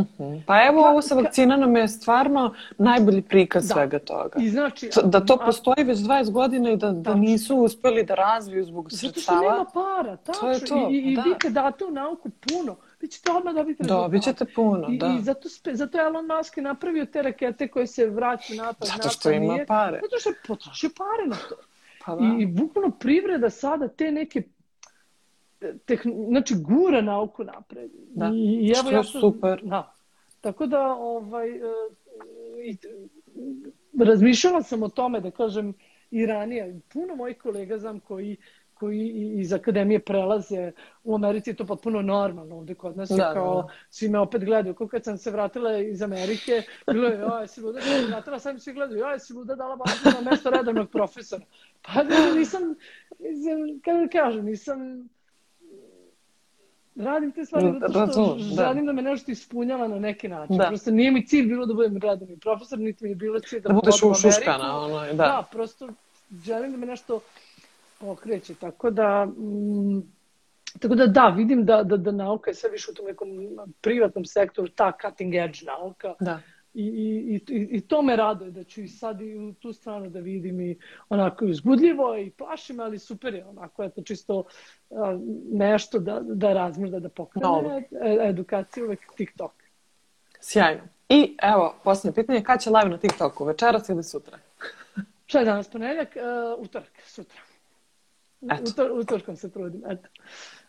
Mhm. Pa evo, ovo sa vakcina nam je stvarno najbolji prikaz da. svega toga. I znači, da to postoji već 20 godina i da, da nisu uspeli da razviju zbog sredstava. Zato što nema para, tačno. To je to, I, i da. vi kad date u nauku puno, vi ćete odmah dobiti rezultat. Dobit ćete puno, I, da. I zato, spe, zato je Elon Musk napravio te rakete koje se vraćaju natrag. Zato što ima nije, pare. Zato što je potrošio pare na to. Pa da. I, I bukvalno privreda sada te neke tehn, znači gura nauku napred. Da, I, i evo što ja sam, super. Da. Tako da, ovaj, e, i, razmišljala sam o tome, da kažem, i ranije. Puno mojih kolega znam koji koji iz akademije prelaze u Americi, to potpuno normalno ovde kod nas, da, da, kao da. svi me opet gledaju. Kako kad sam se vratila iz Amerike, bilo je, joj, si luda, sam vratila, sam svi gledaju, joj, si luda dala bazu na mesto redovnog profesora. Pa nisam, nisam kako da kažem, nisam, radim te stvari zato što Razum, da. želim da. da me nešto ispunjava na neki način. Da. Prosto nije mi cilj bilo da budem redovni profesor, niti mi je bilo cilj da, da budeš u šuškana. Ono, da. da, prosto želim da me nešto pokreće. Tako da, mm, tako da da, vidim da, da, da nauka je sve više u tom nekom privatnom sektoru, ta cutting edge nauka. Da. I, i, i, I to me raduje da ću i sad i u tu stranu da vidim i onako uzbudljivo i plašim, ali super je onako, eto čisto uh, nešto da, da razmrda, da pokrene. E, edukaciju uvek TikTok. Sjajno. I evo, posljednje pitanje, kada će live na TikToku? Večeras ili sutra? Šta je danas, ponedljak? Uh, utorak, sutra. Eto. Utor, utorkom se trudim, eto.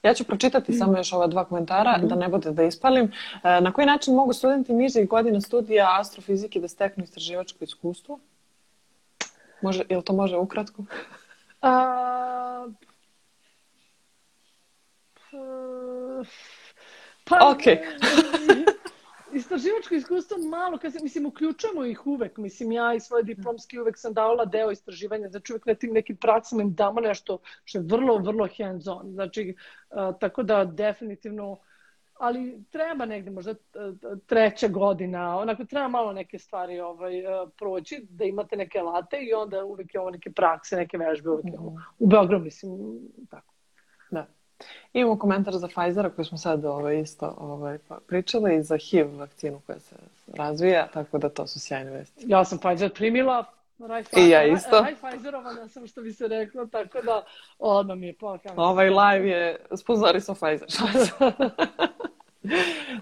Ja ću pročitati samo još ova dva komentara, da ne bude da ispalim. E, na koji način mogu studenti nižih godina studija astrofizike da steknu istraživačko iskustvo? Može, ili to može ukratko? A, pa, ok. Istraživačko iskustvo malo, kad se, mislim, uključujemo ih uvek. Mislim, ja i svoje diplomski uvek sam davala deo istraživanja, znači uvek na tim nekim praksama im damo nešto što je vrlo, vrlo hands on. Znači, uh, tako da definitivno ali treba negde možda treća godina, onako treba malo neke stvari ovaj, proći, da imate neke late i onda uvek je ovo neke prakse, neke vežbe uvek je ovo. U Beogradu, mislim, tako. Imamo komentar za Pfizera koji smo sad ovaj, isto ovaj, pa pričali i za HIV vakcinu koja se razvija, tako da to su sjajne vesti. Ja sam Pfizer primila, Raj I ja isto. Raj Pfizerovana sam što bi se reklo, tako da odmah mi je pokazano. Ovaj live je sponzori sa Pfizer.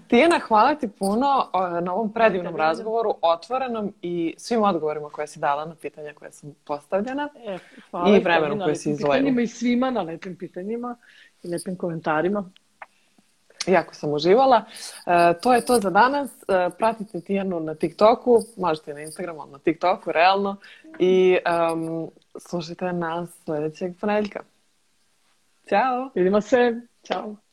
Tijena, hvala ti puno na ovom predivnom razgovoru, otvorenom i svim odgovorima koje si dala na pitanja koje sam postavljena e, hvala i vremenu koje si izvojila. I svima na lepim pitanjima i lepim komentarima. Jako sam uživala. E, to je to za danas. E, pratite Tijanu na TikToku, možete na Instagramu, ali na TikToku, realno. I um, slušajte nas sljedećeg ponedjeljka. Ćao! Vidimo se. Ćao!